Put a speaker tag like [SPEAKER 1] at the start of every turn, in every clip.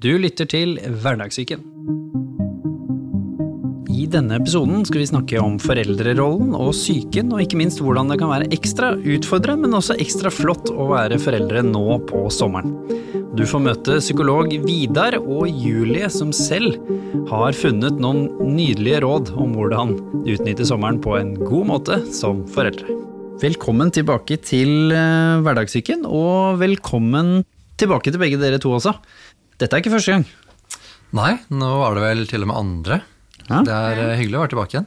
[SPEAKER 1] Du lytter til Hverdagssyken. I denne episoden skal vi snakke om foreldrerollen og psyken, og ikke minst hvordan det kan være ekstra utfordrende, men også ekstra flott å være foreldre nå på sommeren. Du får møte psykolog Vidar og Julie, som selv har funnet noen nydelige råd om hvordan utnytte sommeren på en god måte som foreldre. Velkommen tilbake til eh, Hverdagssyken, og velkommen tilbake til begge dere to også. Dette er ikke første gang.
[SPEAKER 2] Nei, nå var det vel til og med andre.
[SPEAKER 1] Ja.
[SPEAKER 2] Det er eh, hyggelig å være tilbake igjen.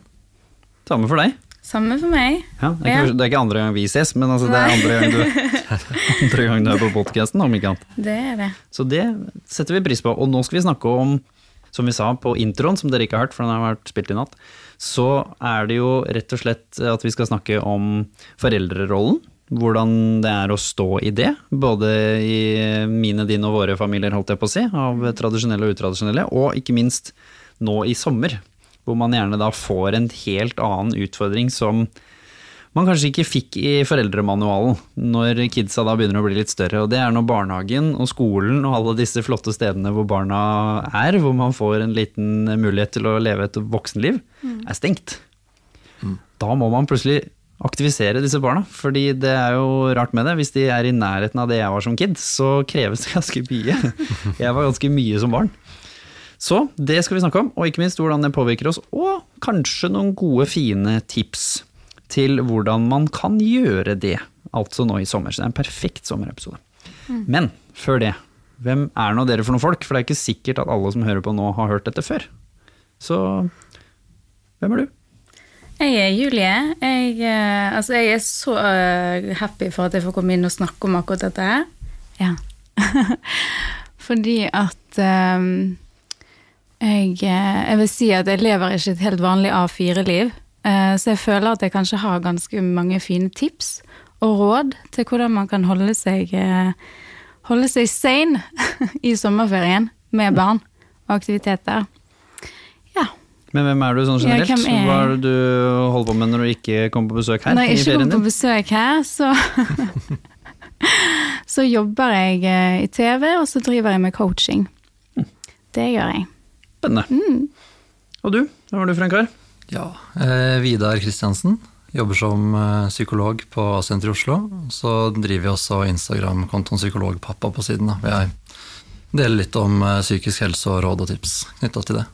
[SPEAKER 1] Samme for deg.
[SPEAKER 3] Samme for meg.
[SPEAKER 1] Ja, det, er ikke, det er ikke andre gang vi ses, men altså, det er andre gang, du, andre gang du er på podkasten, om ikke annet.
[SPEAKER 3] Det er det.
[SPEAKER 1] Så det setter vi pris på. Og nå skal vi snakke om, som vi sa på introen, som dere ikke har hørt, for den har vært spilt i natt, så er det jo rett og slett at vi skal snakke om foreldrerollen. Hvordan det er å stå i det, både i mine, dine og våre familier, holdt jeg på å si, av tradisjonelle og utradisjonelle, og ikke minst nå i sommer, hvor man gjerne da får en helt annen utfordring som man kanskje ikke fikk i foreldremanualen når kidsa da begynner å bli litt større. Og det er når barnehagen og skolen og alle disse flotte stedene hvor barna er, hvor man får en liten mulighet til å leve et voksenliv, er stengt. Da må man plutselig aktivisere disse barna, fordi det er jo rart med det. Hvis de er i nærheten av det jeg var som kid, så kreves det ganske mye. Jeg var ganske mye som barn. Så det skal vi snakke om, og ikke minst hvordan det påvirker oss, og kanskje noen gode, fine tips til hvordan man kan gjøre det, altså nå i sommer. Så det er en perfekt sommerepisode. Men før det, hvem er nå dere for noen folk? For det er ikke sikkert at alle som hører på nå har hørt dette før. Så hvem er du?
[SPEAKER 3] Jeg er Julie. Jeg, eh, altså jeg er så eh, happy for at jeg får komme inn og snakke om akkurat dette her. Ja. Fordi at eh, jeg, eh, jeg vil si at jeg lever ikke et helt vanlig A4-liv. Uh, så jeg føler at jeg kanskje har ganske mange fine tips og råd til hvordan man kan holde seg, uh, seg sane i sommerferien med barn og aktiviteter.
[SPEAKER 1] Men hvem er du sånn generelt?
[SPEAKER 3] Ja, er?
[SPEAKER 1] Hva er det du holder på med når du ikke kommer på besøk her
[SPEAKER 3] Når jeg ikke kommer på besøk her, så Så jobber jeg eh, i TV, og så driver jeg med coaching. Det gjør jeg.
[SPEAKER 1] Spennende.
[SPEAKER 3] Mm.
[SPEAKER 1] Og du? hva var du for en kar?
[SPEAKER 2] Ja, eh, Vidar Kristiansen. Jobber som eh, psykolog på A-senter i Oslo. Så driver vi også Instagram-kontoen Psykologpappa på siden. Da. Jeg deler litt om eh, psykisk helse og råd og tips knytta til det.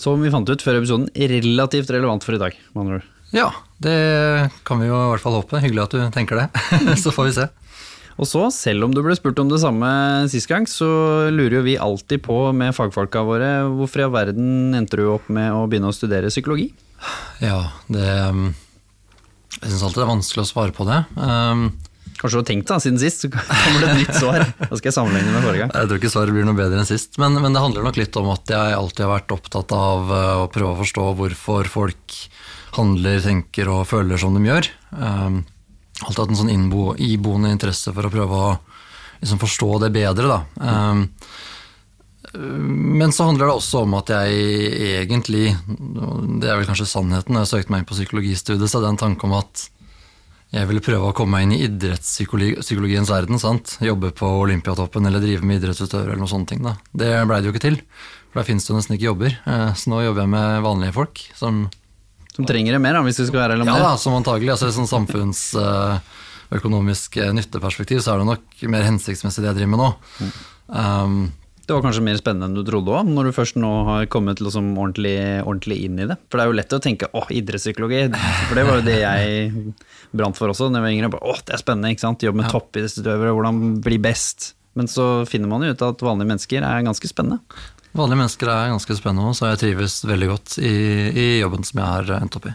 [SPEAKER 1] Som vi fant ut før episoden, relativt relevant for i dag, med andre ord.
[SPEAKER 2] Ja, det kan vi jo i hvert fall håpe. Hyggelig at du tenker det. så får vi se.
[SPEAKER 1] Og så, selv om du ble spurt om det samme sist gang, så lurer jo vi alltid på med fagfolka våre hvorfor i all verden endte du opp med å begynne å studere psykologi?
[SPEAKER 2] Ja, det Jeg syns alltid det er vanskelig å svare på det. Um,
[SPEAKER 1] Kanskje du har tenkt da, siden sist, så kommer det et nytt svar. Da skal jeg sammenligne med forrige gang.
[SPEAKER 2] Jeg tror ikke svaret blir noe bedre enn sist, men, men det handler nok litt om at jeg alltid har vært opptatt av eh, å prøve å forstå hvorfor folk handler, tenker og føler som de gjør. Um, alltid hatt en sånn innbo, iboende interesse for å prøve å liksom, forstå det bedre. Da. Um, men så handler det også om at jeg egentlig, det er vel kanskje sannheten, når jeg søkte meg inn på psykologistudiet, så hadde jeg en tanke om at jeg ville prøve å komme meg inn i idrettspsykologiens verden. sant? Jobbe på Olympiatoppen eller drive med idrettsutøvere eller noen sånne ting. da. Det blei det jo ikke til, for der finnes det jo nesten ikke jobber. Eh, Så nå jobber jeg med vanlige folk som
[SPEAKER 1] Som trenger det mer, da, hvis du skal være eller mer?
[SPEAKER 2] ja da, som antagelig, altså sånn samfunnsøkonomisk nytteperspektiv, så er det nok mer hensiktsmessig det jeg driver med nå. Um,
[SPEAKER 1] Det var kanskje mer spennende enn du trodde òg, når du først nå har kommet liksom ordentlig, ordentlig inn i det. For det er jo lett å tenke åh, idrettspsykologi, for det var jo det jeg brant for også da jeg var yngre. Bare, åh, det er spennende, ikke sant. Jobbe med
[SPEAKER 2] Ja.
[SPEAKER 1] toppidrettsutøvere, hvordan bli best. Men så finner man jo ut at vanlige mennesker er ganske spennende.
[SPEAKER 2] vanlige mennesker er ganske spennende, så jeg trives veldig godt i, i jobben som jeg har endt opp i.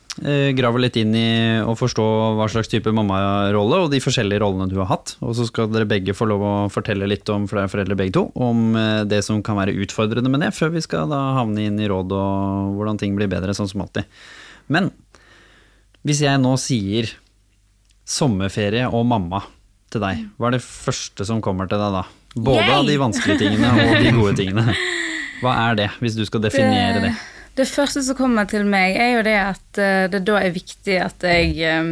[SPEAKER 1] graver litt inn i å forstå hva slags type mammarolle og de forskjellige rollene du har hatt, og så skal dere begge få lov å fortelle litt om, for dere er foreldre begge to, om eh, det som kan være utfordrende med det, før vi skal da havne inn i råd og hvordan ting blir bedre, sånn som alltid. Men hvis jeg nå sier sommerferie og mamma til deg, hva er det første som kommer til deg da? Både
[SPEAKER 3] Yay!
[SPEAKER 1] av de vanskelige tingene og de gode tingene. Hva er det, hvis du skal definere det?
[SPEAKER 3] Det første som kommer til meg, er jo det at eh, det da er viktig at jeg eh,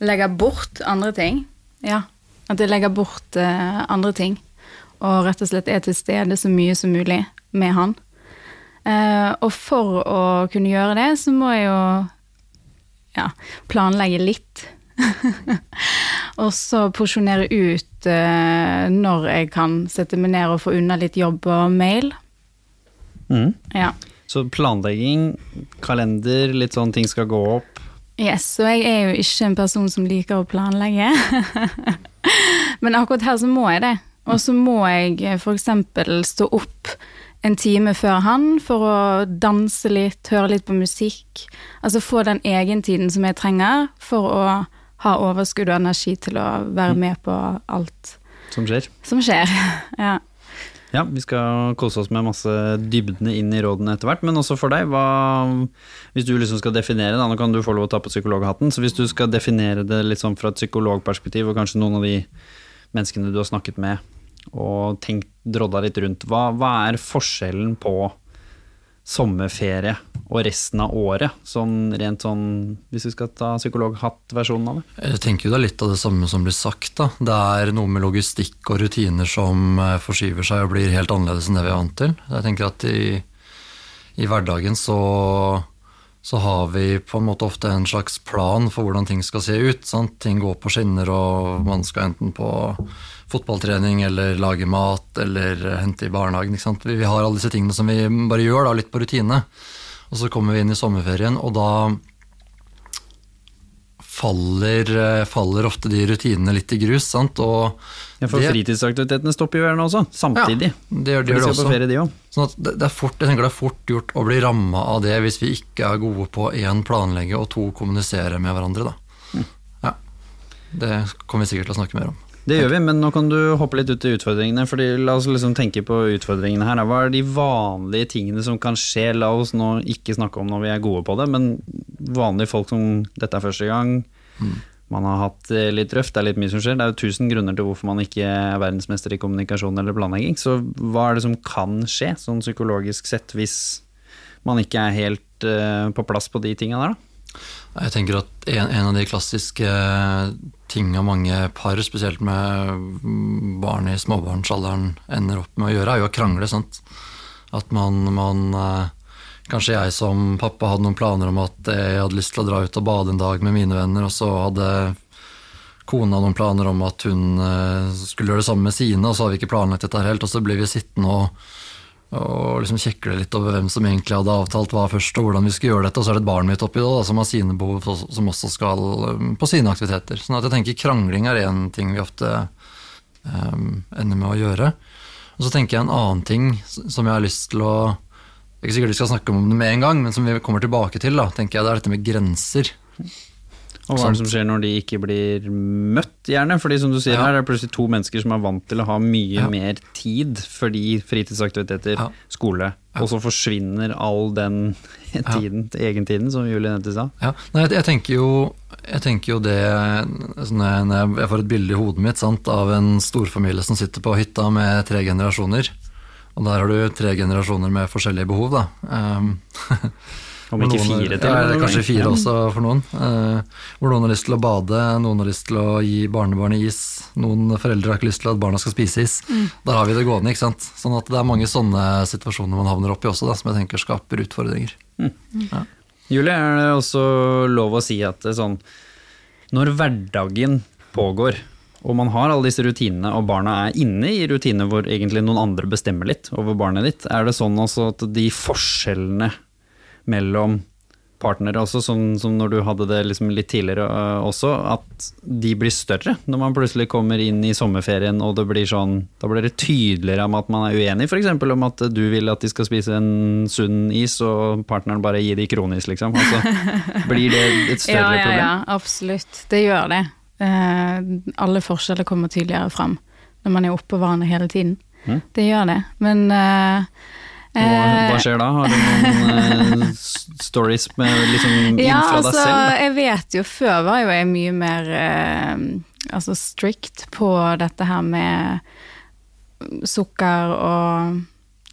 [SPEAKER 3] legger bort andre ting. Ja. At jeg legger bort eh, andre ting. Og rett og slett er til stede så mye som mulig med han. Eh, og for å kunne gjøre det, så må jeg jo ja, planlegge litt. og så porsjonere ut uh, når jeg kan sette meg ned og få unna litt jobb og mail.
[SPEAKER 1] Mm.
[SPEAKER 3] Ja.
[SPEAKER 1] Så planlegging, kalender, litt sånn ting skal gå opp.
[SPEAKER 3] Yes, og jeg er jo ikke en person som liker å planlegge. Men akkurat her så må jeg det. Og så må jeg f.eks. stå opp en time før han for å danse litt, høre litt på musikk. Altså få den egentiden som jeg trenger for å ha overskudd og energi til å være med på alt
[SPEAKER 1] Som skjer.
[SPEAKER 3] som skjer. Ja.
[SPEAKER 1] Ja, vi skal kose oss med masse dybdene inn i rådene etter hvert, men også for deg, hva, hvis du liksom skal definere, da, nå kan du få lov å ta på psykologhatten, så hvis du skal definere det litt sånn fra et psykologperspektiv, og kanskje noen av de menneskene du har snakket med, og tenkt, drodda litt rundt, hva, hva er forskjellen på sommerferie og resten av året, sånn rent sånn, hvis vi skal ta psykologhatt-versjonen av det?
[SPEAKER 2] Jeg tenker det er litt av det samme som blir sagt. da. Det er noe med logistikk og rutiner som eh, forskyver seg og blir helt annerledes enn det vi er vant til. Jeg tenker at i, i hverdagen så, så har vi på en måte ofte en slags plan for hvordan ting skal se ut. Sant? Ting går på skinner, og man skal enten på fotballtrening eller lage mat eller hente i barnehagen. Vi har alle disse tingene som vi bare gjør, da, litt på rutine. Og så kommer vi inn i sommerferien, og da faller, eh, faller ofte de rutinene litt i grus. Sant? Og
[SPEAKER 1] Ja, for
[SPEAKER 2] det-
[SPEAKER 1] fritidsaktivitetene stopper jo gjerne også, samtidig.
[SPEAKER 2] Ja, det gjør,
[SPEAKER 1] de,
[SPEAKER 2] gjør
[SPEAKER 1] de
[SPEAKER 2] det også.
[SPEAKER 1] ferie, de også.
[SPEAKER 2] Sånn at det, det, er fort, jeg tenker det er fort gjort å bli ramma av det hvis vi ikke er gode på én planlegge og to kommunisere med hverandre. Da.
[SPEAKER 1] Mm.
[SPEAKER 2] Ja. Det kommer vi sikkert til å snakke mer om.
[SPEAKER 1] Det gjør vi, men nå kan du hoppe litt ut i utfordringene. Fordi La oss liksom tenke på utfordringene her. Hva er de vanlige tingene som kan skje? La oss nå ikke snakke om når vi er gode på det, men vanlige folk som dette er første gang. Man har hatt det litt røft, det er litt mye som skjer. Det er jo tusen grunner til hvorfor man ikke er verdensmester i kommunikasjon eller planlegging. Så hva er det som kan skje, sånn psykologisk sett, hvis man ikke er helt uh, på plass på de tinga der, da?
[SPEAKER 2] Jeg tenker at en, en av de klassiske tinga mange par, spesielt med barn i småbarnsalderen, ender opp med å gjøre, er jo å krangle. Sant? At man, man eh, Kanskje jeg som pappa hadde noen planer om at jeg hadde lyst til å dra ut og bade en dag med mine venner, og så hadde kona noen planer om at hun eh, skulle gjøre det samme med sine, og så har vi ikke planlagt dette helt, og så blir vi sittende og og liksom kjekle litt over hvem som egentlig hadde avtalt hva først, og hvordan vi skulle gjøre dette. Og så er det et barn mitt oppi det, da, som har sine behov, som også skal um, på sine aktiviteter. Sånn at jeg tenker krangling er én ting vi ofte um, ender med å gjøre. Og så tenker jeg en annen ting som jeg har lyst til å ikke sikkert vi skal snakke om det med en gang, men som vi kommer tilbake til, da, tenker jeg det er dette med grenser.
[SPEAKER 1] Og hva er det som skjer når de ikke blir møtt, gjerne? Fordi som du sier
[SPEAKER 2] Ja.
[SPEAKER 1] her, det er plutselig to mennesker som er vant til å ha mye
[SPEAKER 2] Ja.
[SPEAKER 1] mer tid fordi fritidsaktiviteter,
[SPEAKER 2] Ja.
[SPEAKER 1] skole, og så forsvinner all den tiden, egentiden, som Julie nevnte i stad.
[SPEAKER 2] Ja, nei, jeg, tenker jo, jeg tenker jo det altså når jeg, når jeg får et bilde i hodet mitt sant, av en storfamilie som sitter på hytta med tre generasjoner. Og der har du tre generasjoner med forskjellige behov, da. Um,
[SPEAKER 1] Om ikke
[SPEAKER 2] noen-
[SPEAKER 1] fire til.
[SPEAKER 2] Ja, eller kanskje fire også for noen. Eh, hvor noen har lyst til å bade, noen har lyst til å gi barnebarnet is, noen foreldre har ikke lyst til at barna skal spise is. Der har vi det gående, ikke sant. Sånn at det er mange sånne situasjoner man havner opp i også, da, som jeg tenker skaper utfordringer.
[SPEAKER 1] Julie, er det også lov å si at det er sånn Når hverdagen pågår, og man har alle disse rutinene, og barna er inne i rutiner hvor egentlig noen andre bestemmer litt over barnet ditt, er det sånn også at de forskjellene mellom partnere også, som, som når du hadde det liksom litt tidligere øh, også, at de blir større når man plutselig kommer inn i sommerferien og det blir sånn Da blir det tydeligere om at man er uenig, f.eks. om at du vil at de skal spise en sunn is, og partneren bare gir de kronis, liksom. Altså, blir det et større
[SPEAKER 3] ja, ja,
[SPEAKER 1] problem?
[SPEAKER 3] Ja, absolutt. Det gjør det. Uh, alle forskjeller kommer tydeligere fram når man er oppå hverandre hele tiden.
[SPEAKER 1] Mm.
[SPEAKER 3] Det gjør det. Men eh,
[SPEAKER 1] Hva, hva skjer da? Har du noen eh, stories med liksom
[SPEAKER 3] Ja,
[SPEAKER 1] fra deg
[SPEAKER 3] altså,
[SPEAKER 1] selv?
[SPEAKER 3] jeg vet jo Før var jo jeg mye mer eh, altså strict på dette her med sukker og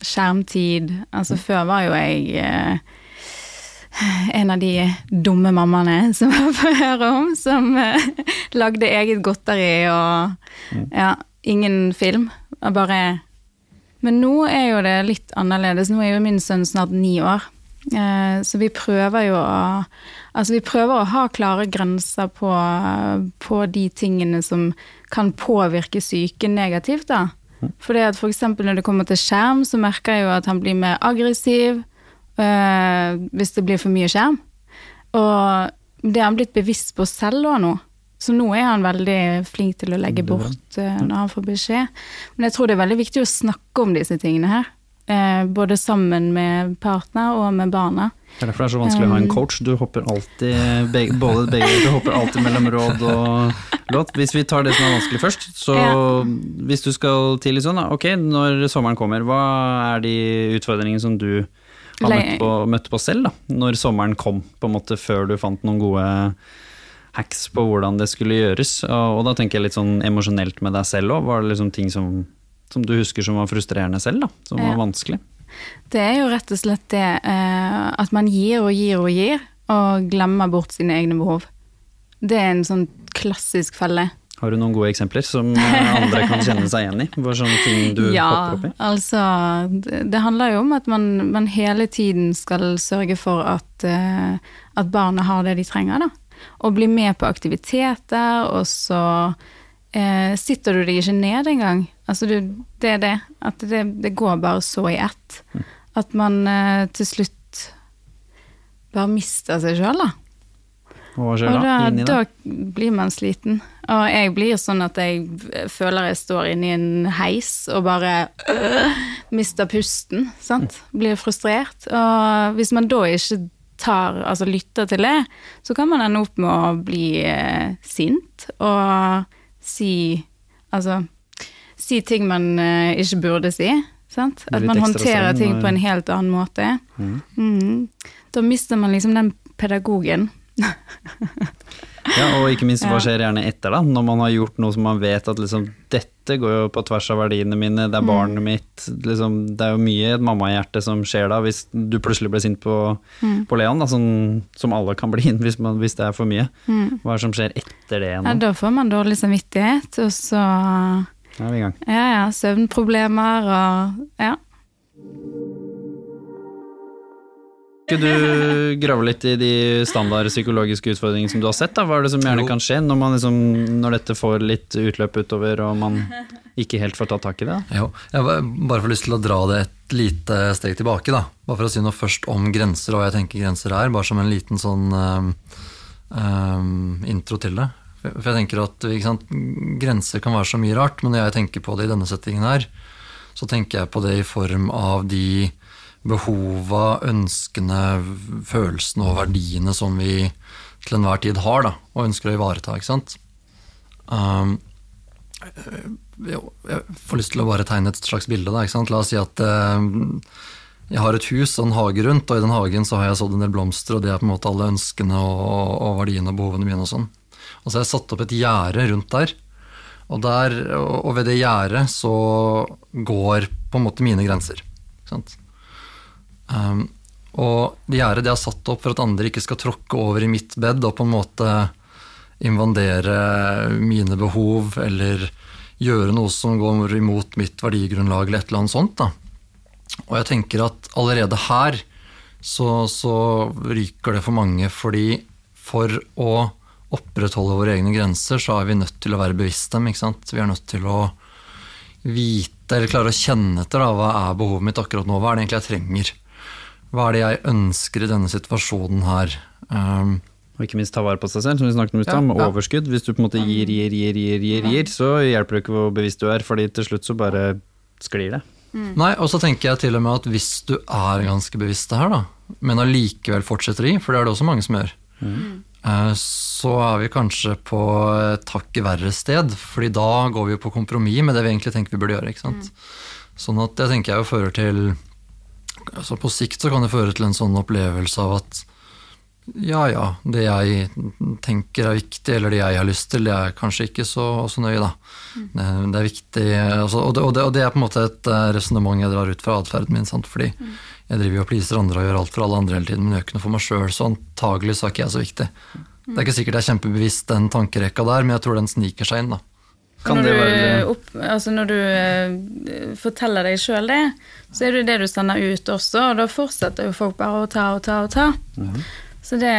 [SPEAKER 3] skjermtid. Altså før var jo jeg eh, en av de dumme mammaene som jeg får høre om, som eh, lagde eget godteri og ja, ingen film. Bare Men nå er jo det litt annerledes. Nå er jo min sønn snart ni år. Eh, Så vi prøver jo å Altså vi prøver å ha klare grenser på, på de tingene som kan påvirke psyken negativt, da. Fordi at for eksempel når det kommer til skjerm, så merker jeg jo at han blir mer aggressiv øh, hvis det blir for mye skjerm. Og det har han blitt bevisst på selv òg nå. Så nå er han veldig flink til å legge bort eh, når han får beskjed. Men jeg tror det er veldig viktig å snakke om disse tingene her. Eh, både sammen med partner og med barna.
[SPEAKER 1] Det er derfor det er så vanskelig å ha en
[SPEAKER 3] Um,
[SPEAKER 1] coach. Du hopper alltid begge, både begge, du hopper alltid mellom råd og låt. Hvis vi tar det som er vanskelig først, så
[SPEAKER 3] Ja.
[SPEAKER 1] hvis du skal tidlig sånn, da, ok, når sommeren kommer, hva er de utfordringene som du har møtt på, møtt på selv, da? Når sommeren kom, på en måte før du fant noen gode hacks på hvordan det skulle gjøres. Og, og da tenker jeg litt sånn emosjonelt med deg selv òg. Var det liksom ting som, som du husker som var frustrerende selv, da? Som var
[SPEAKER 3] Ja.
[SPEAKER 1] vanskelig?
[SPEAKER 3] Det er jo rett og slett det eh, at man gir og gir og gir, og glemmer bort sine egne behov. Det er en sånn klassisk felle.
[SPEAKER 1] Har du noen gode eksempler som eh, andre kan kjenne seg igjen i? Hva sånne ting du
[SPEAKER 3] ja,
[SPEAKER 1] hopper opp i?
[SPEAKER 3] altså det, det handler jo om at man, man hele tiden skal sørge for at, eh, at barna har det de trenger, da. Og blir med på aktiviteter, og så eh, sitter du deg ikke ned engang. Altså du, det er det. At det, det går bare så i ett. At man eh, til slutt bare mister seg sjøl, da.
[SPEAKER 1] Og da?
[SPEAKER 3] da,
[SPEAKER 1] Inni
[SPEAKER 3] blir man sliten. Og jeg blir sånn at jeg føler jeg står inne i en heis og bare øh, mister pusten. Sant? Blir frustrert. Og hvis man da ikke tar, altså lytter til det, så kan man ende opp med å bli eh, sint og si Altså si ting man eh, ikke burde si. Sant? At man håndterer
[SPEAKER 1] streng
[SPEAKER 3] ting på en helt annen måte. Mhm. Da mister man liksom den pedagogen.
[SPEAKER 1] Ja, og ikke minst hva skjer gjerne etter, da? Når man har gjort noe som man vet at liksom dette går jo på tvers av verdiene mine, det er barnet
[SPEAKER 3] Mm.
[SPEAKER 1] mitt liksom, Det er jo mye i et mammahjerte som skjer da, hvis du plutselig blir sint på,
[SPEAKER 3] Mm.
[SPEAKER 1] på Leon, da, sånn, som alle kan bli hvis, man, hvis det er for mye. Hva er det som skjer etter det
[SPEAKER 3] Mm. Ja, da får man dårlig samvittighet, og så
[SPEAKER 1] er vi i gang.
[SPEAKER 3] ja, ja, søvnproblemer og ja.
[SPEAKER 1] Skulle du grave litt i de standard psykologiske utfordringene som du har sett? da? Hva er det som gjerne kan skje når, man liksom, når dette får litt utløp utover og man ikke helt får tatt tak i det?
[SPEAKER 2] Jo, jeg har bare får lyst til å dra det et lite steg tilbake. da. Bare for å si noe først om grenser, og hva jeg tenker grenser er. Bare som en liten sånn um, intro til det. For jeg tenker at ikke sant, Grenser kan være så mye rart, men når jeg tenker på det i denne settingen her, så tenker jeg på det i form av de behova, ønskene, følelsene og verdiene som vi til enhver tid har da, og ønsker å ivareta. ikke sant? Um, jeg får lyst til å bare tegne et slags bilde. Da, ikke sant? La oss si at eh, jeg har et hus og en hage rundt, og i den hagen så har jeg sådd en del blomster, og det er på en måte alle ønskene og, og verdiene og behovene mine. Og sånn. Og så har jeg satt opp et gjerde rundt der. Og, der, og ved det gjerdet så går på en måte mine grenser. Ikke sant? Um, og det gjerdet det er satt opp for at andre ikke skal tråkke over i mitt bed og på en måte invandere mine behov eller gjøre noe som går imot mitt verdigrunnlag eller et eller annet sånt. Da. Og jeg tenker at allerede her så, så ryker det for mange, fordi for å opprettholde våre egne grenser, så er vi nødt til å være bevisst dem. ikke sant? Vi er nødt til å vite, eller klare å kjenne etter, da, hva er behovet mitt akkurat nå? Hva er det egentlig jeg trenger? Hva er det jeg ønsker i denne situasjonen her? Um,
[SPEAKER 1] Og ikke minst ta vare på seg selv, som vi snakket om i stad,
[SPEAKER 2] Ja,
[SPEAKER 1] med
[SPEAKER 2] ja.
[SPEAKER 1] overskudd. Hvis du på en måte gir, gir, gir, gir, gir, gir, så hjelper det ikke hvor bevisst du er, fordi til slutt så bare sklir det.
[SPEAKER 2] Nei, og så tenker jeg til og med at hvis du er ganske bevisst det her, da, men allikevel fortsetter i, for det er det også mange som gjør, mm. så er vi kanskje på et hakket verre sted, fordi da går vi jo på kompromiss med det vi egentlig tenker vi burde gjøre. ikke sant? Sånn at det tenker jeg jo fører til, altså På sikt så kan det føre til en sånn opplevelse av at ja ja, det jeg tenker er viktig, eller det jeg har lyst til, det er kanskje ikke så, så nøye, da. Det, det er viktig altså, og, det, og, det, og, det, er på en måte et uh, resonnement jeg drar ut fra atferden min. Sant? Fordi jeg driver jo og pleaser andre og gjør alt for alle andre hele tiden, men gjør ikke noe for meg sjøl, så antagelig så er ikke jeg så viktig. Det er ikke sikkert jeg er kjempebevisst den tankerekka der, men jeg tror den sniker seg inn, da.
[SPEAKER 3] Kan når, du opp, altså når du uh, forteller deg sjøl det, så er det det du sender ut også, og da fortsetter jo folk bare å ta og ta og ta. Mm. Så det,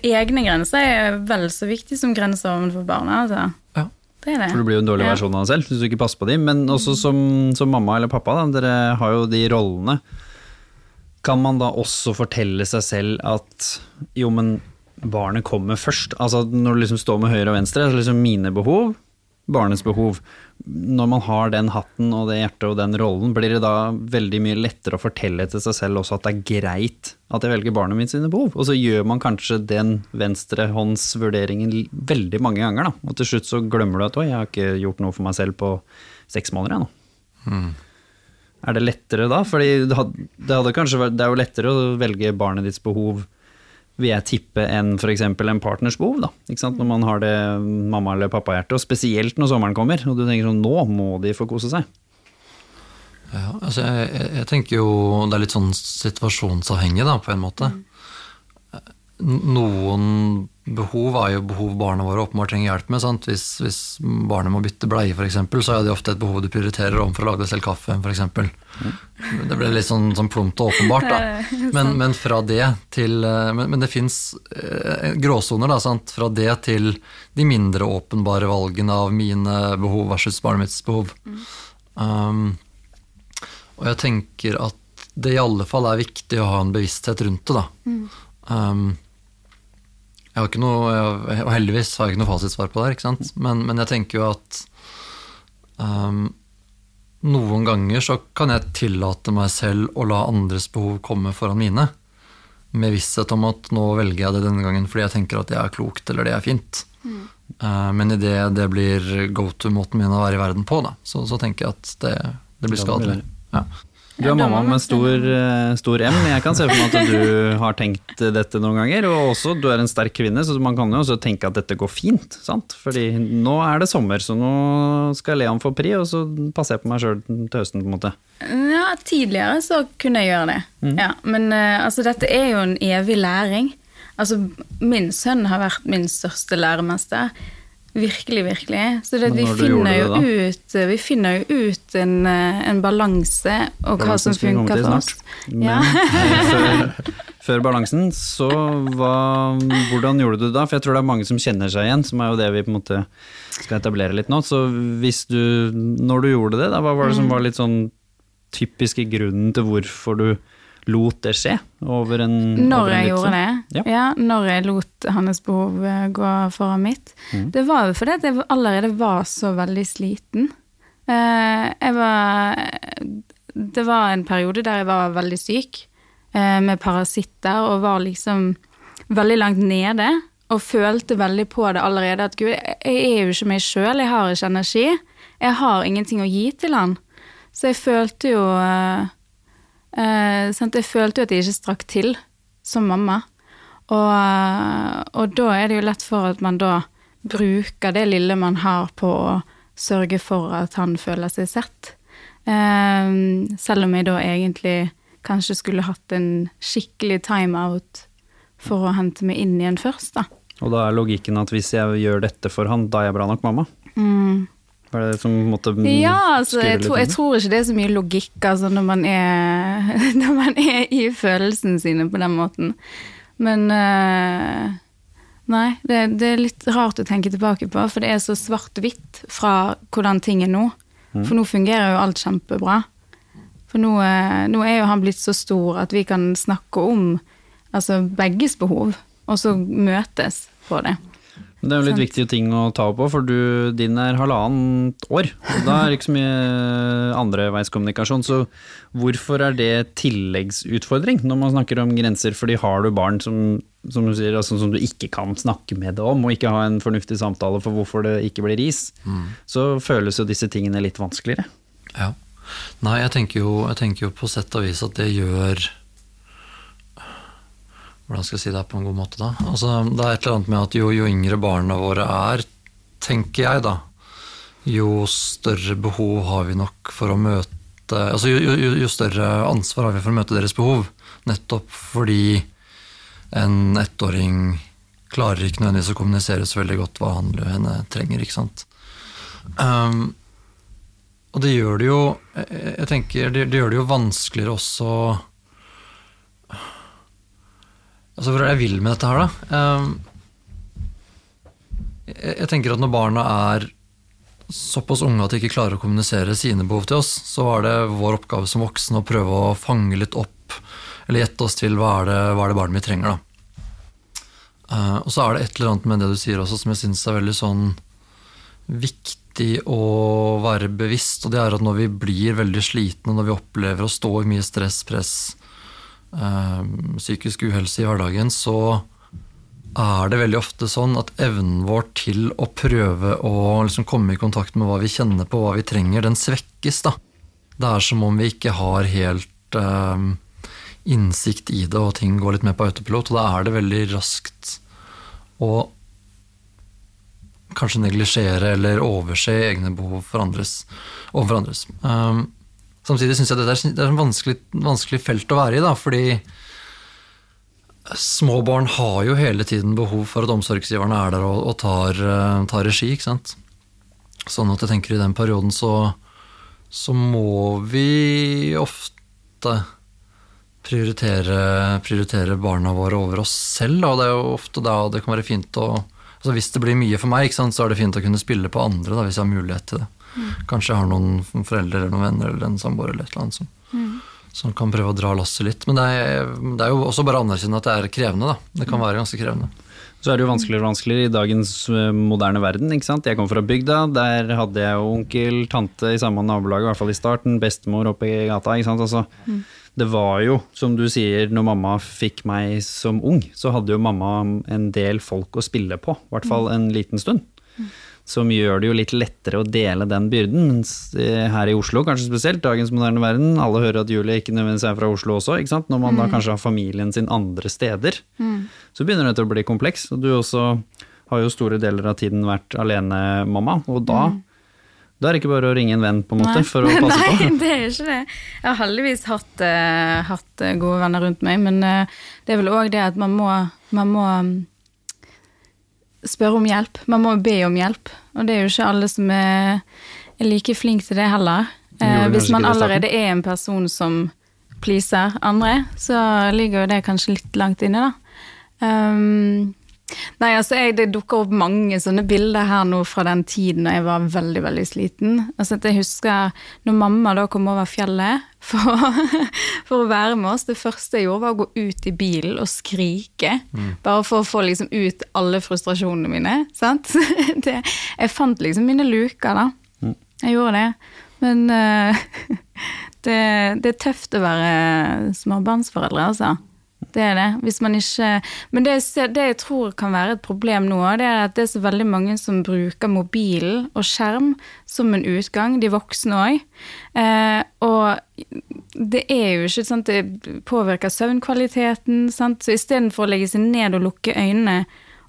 [SPEAKER 3] egne grenser er vel så viktig som grenser overfor barna. Altså.
[SPEAKER 2] Ja.
[SPEAKER 3] Det det.
[SPEAKER 1] For du blir jo en dårlig ja. versjon av deg selv hvis du ikke passer på dem. Men også som, som mamma eller pappa, da, dere har jo de rollene. Kan man da også fortelle seg selv at jo, men barnet kommer først? Altså når du liksom står med høyre og venstre, så liksom mine behov barnets behov. Når man har den hatten og det hjertet og den rollen, blir det da veldig mye lettere å fortelle til seg selv også at det er greit at jeg velger barnet mitt sine behov. Og så gjør man kanskje den venstrehåndsvurderingen veldig mange ganger, da. Og til slutt så glemmer du at oi, jeg har ikke gjort noe for meg selv på seks måneder ennå. Mm. Er det lettere da? Fordi det, hadde, det, hadde vært, det er jo lettere å velge barnet ditt behov vil jeg tippe, enn f.eks. en partners behov. da, ikke sant? Når man har det mamma- eller pappahjertet, og spesielt når sommeren kommer, og du tenker sånn nå må de få kose seg.
[SPEAKER 2] Ja, altså jeg, jeg, tenker jo det er litt sånn situasjonsavhengig, da, på en måte. Mm. Noen behov er jo behov barna våre åpenbart trenger hjelp med. Sant? Hvis, hvis barnet må bytte bleie, f.eks., så er det ofte et behov du prioriterer om for å lage deg selv kaffe. Eksempel. det ble litt sånn, sånn plumpt og åpenbart. Da. Men, men, fra det til eh, Men, men det fins eh, gråsoner. Da, sant? Fra det til de mindre åpenbare valgene av mine behov versus barnet mitts behov. Um, og jeg tenker at det i alle fall er viktig å ha en bevissthet rundt det. da. Um, jeg har ikke noe, og heldigvis har jeg ikke noe fasitsvar på det, ikke sant? Men, men jeg tenker jo at um, noen ganger så kan jeg tillate meg selv å la andres behov komme foran mine. Med visshet om at nå velger jeg det denne gangen fordi jeg tenker at det er klokt eller det er fint. Mm. Uh, men idet det blir go to-måten min å være i verden på, da, så, så tenker jeg at det, det blir skadelig. Ja.
[SPEAKER 1] Du er mamma med stor, eh, stor, M. Jeg kan se for meg at du har tenkt dette noen ganger. Og også, du er en sterk kvinne, så man kan jo også tenke at dette går fint. sant? Fordi nå er det sommer, så nå skal Leon få pri, og så passer jeg på meg sjøl til høsten, på en måte.
[SPEAKER 3] Ja, tidligere så kunne jeg gjøre det. Mm. Ja, men uh, altså, dette er jo en evig læring. Altså, min sønn har vært min største læremester. Virkelig, virkelig. Så det, vi, finner det, ut, vi, finner jo ut, en, eh, en balanse og hva som funker for oss.
[SPEAKER 1] Men ja. før, før, balansen, så hva, hvordan gjorde du det da? For jeg tror det er mange som kjenner seg igjen, som er jo det vi på en måte skal etablere litt nå. Så hvis du, når du gjorde det, da, hva var det som mm. var litt sånn typiske grunnen til hvorfor du lot det skje over en
[SPEAKER 3] Når over en jeg gjorde det? Ja. ja. Når jeg lot hans behov eh, gå foran mitt. Mm. Det var jo fordi jeg allerede var så veldig sliten. Eh, jeg var Det var en periode der jeg var veldig syk, eh, med parasitter, og var liksom veldig langt nede. Og følte veldig på det allerede, at gud, jeg er jo ikke meg sjøl, jeg har ikke energi. Jeg har ingenting å gi til han. Så jeg følte jo Eh, jeg følte jo at jeg ikke strakk til som mamma. Og, og, da er det jo lett for at man da bruker det lille man har på å sørge for at han føler seg sett. Eh, selv om jeg da egentlig kanskje skulle hatt en skikkelig timeout for å hente meg inn igjen først, da.
[SPEAKER 1] Og da er logikken at hvis jeg gjør dette for han, da er jeg bra nok mamma? Mm. Var det som måtte
[SPEAKER 3] Ja, altså, jeg, tror, jeg tror ikke det er så mye logikk altså, når, man er, når man er i følelsene sine på den måten. Men uh, Nei, det, det, er litt rart å tenke tilbake på, for det er så svart-hvitt fra hvordan ting er nå. Mm. For nå fungerer jo alt kjempebra. For nå, uh, nå, er jo han blitt så stor at vi kan snakke om altså begges behov, og så møtes på det.
[SPEAKER 1] Det er jo litt viktige ting å ta på, for du, din er halvannet år. Og da er det ikke så mye andreveiskommunikasjon. Så hvorfor er det tilleggsutfordring når man snakker om grenser? Fordi har du barn som, som du sier, altså, som du ikke kan snakke med det om, og ikke ha en fornuftig samtale for hvorfor det ikke blir is, mm. så føles jo disse tingene litt vanskeligere.
[SPEAKER 2] Ja. Nei, jeg tenker, jo, jeg tenker jo på sett og vis at det gjør Hvordan skal jeg si det på en god måte, da? Altså, det er et eller annet med at jo, jo yngre barna våre er, tenker jeg, da, jo større behov har vi nok for å møte Altså jo, jo, jo større ansvar har vi for å møte deres behov. Nettopp fordi en ettåring klarer ikke nødvendigvis å kommunisere så veldig godt hva han eller henne trenger. ikke sant? Um, og det gjør det jo jeg tenker, det, det gjør det jo vanskeligere også Altså, Hvor er det jeg vil med dette her, da? Um, jeg, tenker at når barna er såpass unge at de ikke klarer å kommunisere sine behov til oss, så er det vår oppgave som voksne å prøve å fange litt opp, eller gjette oss til hva er det, hva er det barnet mitt trenger. da. Uh, og så er det et eller annet med det du sier også som jeg syns er veldig sånn viktig å være bevisst, og det er at når vi blir veldig slitne, når vi opplever å stå i mye stress, press, psykisk uhelse i hverdagen, så er det veldig ofte sånn at evnen vår til å prøve å liksom komme i kontakt med hva vi kjenner på, hva vi trenger, den svekkes. da. Det er som om vi ikke har helt eh, innsikt i det, og ting går litt mer på autopilot. Og da er det veldig raskt å kanskje neglisjere eller overse egne behov for andres, overfor andres. Um, samtidig syns jeg det er, det er et vanskelig, vanskelig, felt å være i, da, fordi små barn har jo hele tiden behov for at omsorgsgiverne er der og, og tar, tar, regi. ikke sant? Sånn at jeg tenker i den perioden så, så må vi ofte prioritere, prioritere, barna våre over oss selv. Og det er jo ofte da det kan være fint å altså Hvis det blir mye for meg, så er det fint å kunne spille på andre da, hvis jeg har mulighet til det. Kanskje jeg har noen foreldre eller noen venner eller en samboer eller et eller annet som, mm. som, kan prøve å dra lasset litt. Men det er, det er jo også bare å anerkjenne at det er krevende. da. Det kan være ganske krevende.
[SPEAKER 1] Så er det jo vanskeligere og vanskeligere i dagens eh, moderne verden. ikke sant? Jeg kom fra bygda, der hadde jeg jo onkel, tante i samme nabolag, i hvert fall i starten, bestemor oppe i gata. ikke sant? Altså, mm. Det var jo, som du sier, når mamma fikk meg som ung, så hadde jo mamma en del folk å spille på, i hvert fall en liten stund. Mm som gjør det jo litt lettere å dele den byrden. Mens her i Oslo, kanskje spesielt, dagens moderne verden, alle hører at Julie ikke nødvendigvis er fra Oslo også, ikke sant? når man mm. da kanskje har familien sin andre steder. Mm. Så begynner det å bli kompleks. Og du også har jo store deler av tiden vært alenemamma, og da mm. Da er det ikke bare å ringe en venn på en måte
[SPEAKER 3] Nei.
[SPEAKER 1] for å passe
[SPEAKER 3] på. Nei, det er ikke det. Jeg har heldigvis hatt, uh, hatt gode venner rundt meg, men uh, det er vel òg det at man må, man må spørre om hjelp. Man må jo be om hjelp. Og det er jo ikke alle som er, er like flink til det heller. Eh, hvis man allerede er en person som pleaser andre, så ligger jo det kanskje litt langt inne, da. Um, Nei, altså jeg, Det dukker opp mange sånne bilder her nå fra den tiden da jeg var veldig veldig sliten. Altså at Jeg husker når mamma da kom over fjellet for, for, å være med oss. Det første jeg gjorde, var å gå ut i bilen og skrike. Mm. Bare for å få liksom ut alle frustrasjonene mine. sant? Det, jeg fant liksom mine luker, da. Mm. Jeg gjorde det. Men uh, det, det, er tøft å være småbarnsforeldre, altså. Det er det. Hvis man ikke Men det, det, jeg tror kan være et problem nå, det er at det er så veldig mange som bruker mobilen og skjerm som en utgang, de voksne òg. Eh, og det er jo ikke sant, det påvirker søvnkvaliteten. Sant? Så istedenfor å legge seg ned og lukke øynene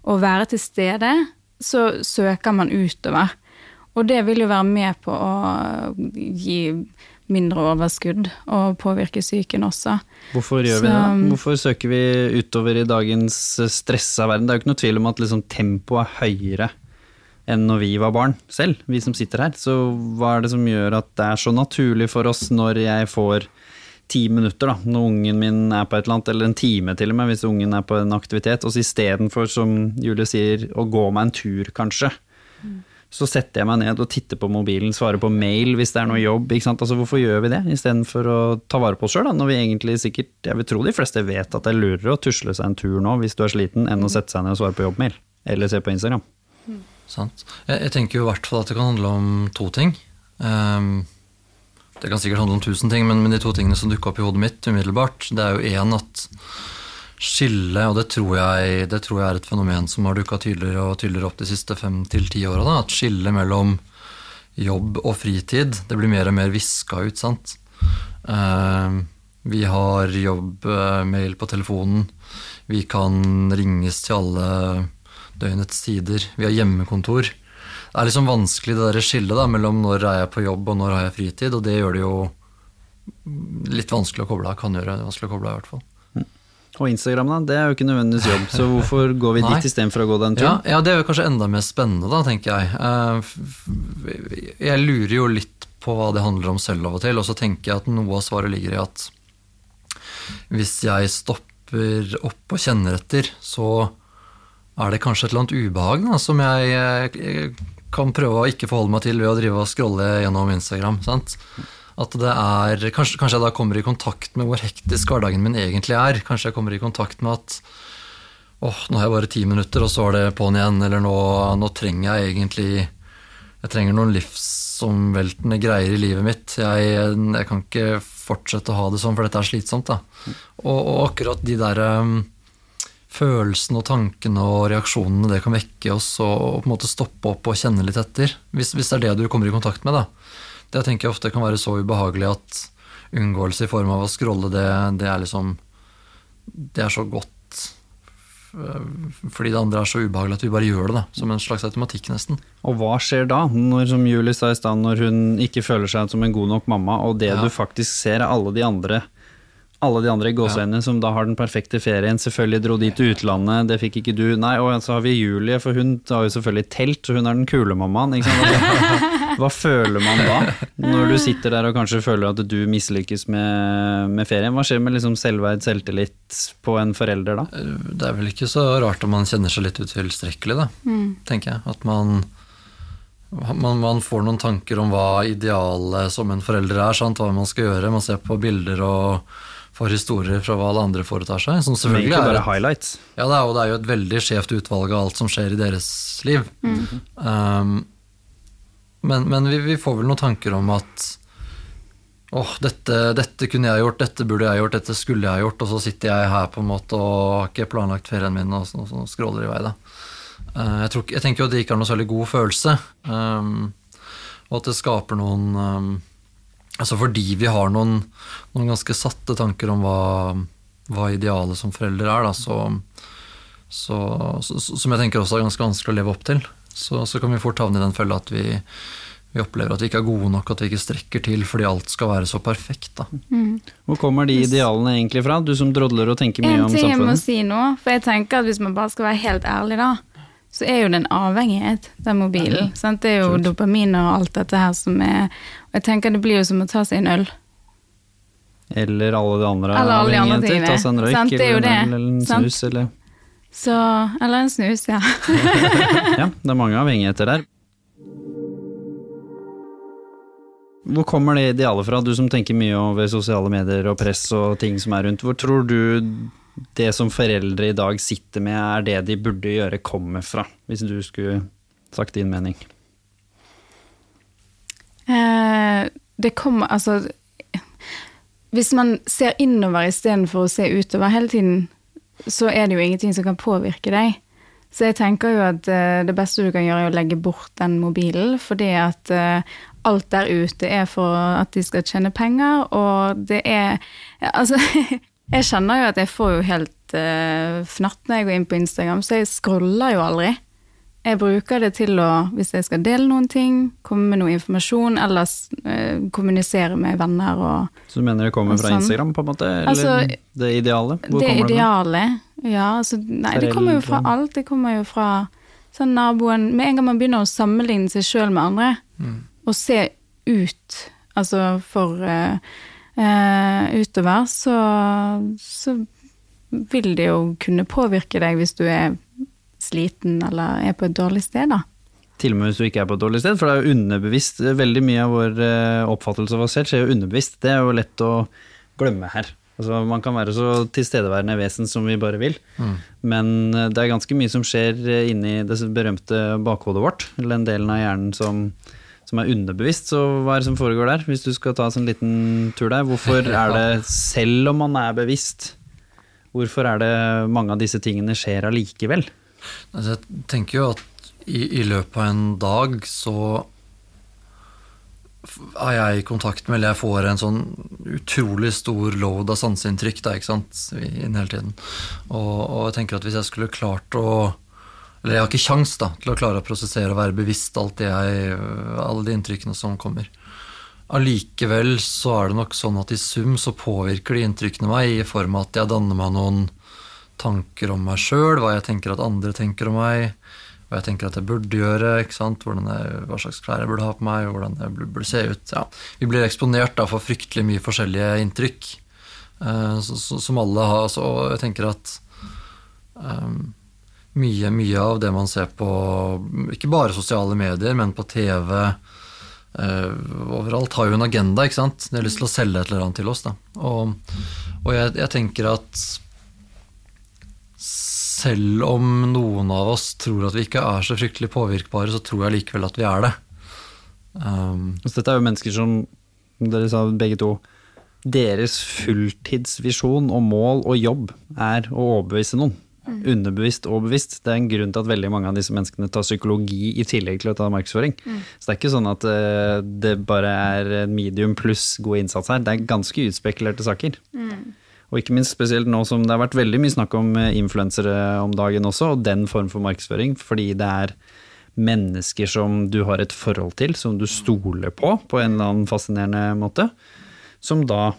[SPEAKER 3] og være til stede, så søker man utover. Og det vil jo være med på å gi mindre overskudd og påvirke psyken også.
[SPEAKER 1] Hvorfor gjør Så, vi det? Hvorfor søker vi utover i dagens stressa verden? Det er jo ikke noe tvil om at liksom tempoet er høyere enn når vi var barn selv, vi som sitter her. Så hva er det som gjør at det er så naturlig for oss når jeg får ti minutter, da, når ungen min er på et eller annet, eller en time til og med, hvis ungen er på en aktivitet, og så istedenfor, som Julie sier, å gå meg en tur, kanskje. Mm så setter jeg meg ned og titter på mobilen, svarer på mail hvis det er noe jobb. Altså, hvorfor gjør vi det, istedenfor å ta vare på oss sjøl, når vi egentlig sikkert Jeg vil tro de fleste vet at det er lurere å tusle seg en tur nå hvis du er sliten, enn å sette seg ned og svare på jobbmail. Eller se på Instagram.
[SPEAKER 2] Mm. Sant. Jeg, jeg, tenker jo i hvert fall at det kan handle om to ting. Um, det kan sikkert handle om tusen ting, men, men de to tingene som dukka opp i hodet mitt umiddelbart, det er jo én at skille, og det tror, jeg, det tror, jeg, er et fenomen som har dukka tydeligere og tydeligere opp de siste fem til ti åra, at skillet mellom jobb og fritid, det blir mer og mer viska ut, sant. Uh, vi har jobbmail på telefonen. Vi kan ringes til alle døgnets tider. Vi har hjemmekontor. Det er liksom vanskelig det der skillet da, mellom når er jeg på jobb og når har jeg fritid, og det gjør det jo litt vanskelig å koble av. Kan gjøre det vanskelig å koble av, i hvert fall.
[SPEAKER 1] Og Instagram, da, det er jo ikke nødvendigvis jobb, så hvorfor går vi dit istedenfor å gå den
[SPEAKER 2] Ja,
[SPEAKER 1] turen?
[SPEAKER 2] ja, det er jo kanskje enda mer spennende, da, tenker jeg. Eh, Jeg lurer jo litt på hva det handler om selv av og til, og så tenker jeg at noe av svaret ligger i at hvis jeg stopper opp og kjenner etter, så er det kanskje et eller annet ubehag da, som jeg eh, kan prøve å ikke forholde meg til ved å drive og scrolle gjennom Instagram. sant? At det er, kanskje, kanskje jeg da kommer i kontakt med hvor hektisk hverdagen min egentlig er. Kanskje jeg kommer i kontakt med at åh, nå har jeg bare ti minutter, og så er det på'n igjen. Eller nå, nå trenger jeg egentlig Jeg trenger noen livsomveltende greier i livet mitt. Jeg, jeg kan ikke fortsette å ha det sånn, for dette er slitsomt. da. Og, og akkurat de der um, følelsene og tankene og reaksjonene det kan vekke oss, og, og på en måte stoppe opp og kjenne litt etter, hvis, hvis det er det du kommer i kontakt med, da. Det tenker jeg ofte kan være så ubehagelig at unngåelse i form av å scrolle, det, det er liksom Det er så godt fordi det andre er så ubehagelig at vi bare gjør det, da. Som en slags automatikk, nesten.
[SPEAKER 1] Og hva skjer da, når, som Julie sa i stad, når hun ikke føler seg som en god nok mamma, og det
[SPEAKER 2] Ja.
[SPEAKER 1] du faktisk ser er alle de andre alle de andre gåseøynene som da har den perfekte ferien, selvfølgelig dro de til utlandet, det fikk ikke du. Nei, og så har vi Julie, for hun har jo selvfølgelig telt, så hun er den kule mammaen. Ikke sant? Hva, føler man da, når du sitter der og kanskje føler at du mislykkes med, med ferien? Hva skjer med liksom selvverd, selvtillit på en forelder da?
[SPEAKER 2] Det er vel ikke så rart om man kjenner seg litt utilstrekkelig, da. Tenker jeg. At man, man, man får noen tanker om hva idealet som en forelder er, sant? hva man skal gjøre. Man ser på bilder og får historier fra hva alle andre foretar seg. Som selvfølgelig
[SPEAKER 1] egentlig
[SPEAKER 2] er
[SPEAKER 1] bare
[SPEAKER 2] et-
[SPEAKER 1] highlights.
[SPEAKER 2] Ja, det er, jo, det er jo et veldig skjevt utvalg av alt som skjer i deres liv. Um, men men vi, vi får vel noen tanker om at åh, dette, dette kunne jeg gjort, dette burde jeg gjort, dette skulle jeg gjort, og så sitter jeg her på en måte og har ikke planlagt ferien min, og sånn så skråler i vei, da. Uh, jeg, tror, jeg tenker jo at det ikke er noe særlig god følelse, um, og at det skaper noen um, Altså fordi vi har noen, noen ganske satte tanker om hva, hva idealet som forelder er, da, så, så, så, som jeg tenker også er ganske vanskelig å leve opp til, så, så kan vi fort havne i den fella at vi, vi opplever at vi ikke er gode nok, at vi ikke strekker til fordi alt skal være så perfekt. Da.
[SPEAKER 1] Hvor kommer de idealene egentlig fra? Du som drodler og tenker mye
[SPEAKER 3] En
[SPEAKER 1] om
[SPEAKER 3] ting jeg må si nå, for jeg tenker at hvis man bare skal være helt ærlig, da, så er jo det en avhengighet, den mobilen. Sant? Det er jo dopamin og alt dette her som er Og jeg tenker det blir jo som å ta seg en øl.
[SPEAKER 1] Eller alle de andre avhengigheter. Ta seg en røyk,
[SPEAKER 3] er
[SPEAKER 1] eller, en eller en
[SPEAKER 3] Sant.
[SPEAKER 1] snus, eller
[SPEAKER 3] Så Eller en snus, ja.
[SPEAKER 1] Ja, det er mange avhengigheter der. Hvor kommer det idealet fra, du som tenker mye over sosiale medier og press og ting som er rundt? Hvor tror du det som foreldre i dag sitter med, er det de burde gjøre, kommer fra? Hvis du skulle sagt din mening.
[SPEAKER 3] Eh, det kommer Altså Hvis man ser innover istedenfor å se utover hele tiden, så er det jo ingenting som kan påvirke deg. Så jeg tenker jo at eh, det beste du kan gjøre, er å legge bort den mobilen, fordi at eh, alt der ute er for at de skal tjene penger, og det er Altså, jeg kjenner jo at jeg får jo helt uh, fnatt når jeg går inn på Instagram, så jeg scroller jo aldri. Jeg bruker det til å, hvis jeg skal dele noen ting, komme med noe informasjon, eller eh, kommunisere med venner og
[SPEAKER 1] Så du mener det kommer fra
[SPEAKER 3] sånn.
[SPEAKER 1] Instagram, på en måte? Eller
[SPEAKER 3] Altså,
[SPEAKER 1] det ideale? Hvor
[SPEAKER 3] det
[SPEAKER 1] kommer det.
[SPEAKER 3] Ja, altså, nei, det kommer jo fra alt. Det kommer jo fra sånn naboen Med en gang man begynner å sammenligne seg sjøl med andre, og se ut, altså for eh, eh, utover, så, så vil det jo kunne påvirke deg hvis du er sliten eller er på et dårlig sted, da.
[SPEAKER 1] Til og med hvis du ikke er på et dårlig sted, for det er jo underbevisst. Veldig mye av vår eh, oppfattelse av oss selv skjer jo underbevisst. Det er jo lett å glemme her. Altså, man kan være så tilstedeværende vesen som vi bare vil, men eh, det er ganske mye som skjer eh, inni det berømte bakhodet vårt, eller den delen av hjernen som, som er underbevisst. Så hva er det som foregår der, hvis du skal ta oss en liten tur der? Hvorfor er det, selv om man er bevisst, hvorfor er det mange av disse tingene skjer allikevel?
[SPEAKER 2] Altså, jeg tenker jo at i, i løpet av en dag så er jeg i kontakt med, eller jeg får en sånn utrolig stor load av sanseinntrykk da, ikke sant, inn hele tiden. Og, og, jeg tenker at hvis jeg skulle klart å Eller jeg har ikke kjangs da, til å klare å prosessere og være bevisst alt jeg, alle de inntrykkene som kommer. Allikevel så er det nok sånn at i sum så påvirker de inntrykkene meg i form av at jeg danner meg noen tanker om meg sjøl, hva jeg tenker at andre tenker om meg hva jeg tenker at jeg burde gjøre, jeg, hva slags klær jeg burde ha på meg, hvordan jeg burde se ut. Ja. Vi blir eksponert da, for fryktelig mye forskjellige inntrykk uh, så, så, som alle har. Så og jeg tenker at um, mye, mye av det man ser på, ikke bare sosiale medier, men på TV uh, overalt, har jo en agenda. ikke sant? De har lyst til å selge et eller annet til oss. Da. Og, og jeg, jeg tenker at selv om noen av oss tror at vi ikke er så fryktelig påvirkbare, så tror jeg likevel at vi er det.
[SPEAKER 1] Um, så dette er jo mennesker som, dere sa begge to, deres fulltidsvisjon og mål og jobb er å overbevise noen. Mm. Underbevisst og bevisst. Det er en grunn til at veldig mange av disse menneskene tar psykologi i tillegg til å ta markedsføring. Mm. Så det er ikke sånn at uh, det bare er medium pluss god innsats her. Det er ganske utspekulerte saker. Mm. Og ikke minst spesielt nå som det har vært veldig mye snakk om eh, influensere om dagen også, og den form for markedsføring, fordi det er mennesker som du har et forhold til, som du stoler på på en eller annen fascinerende måte, som da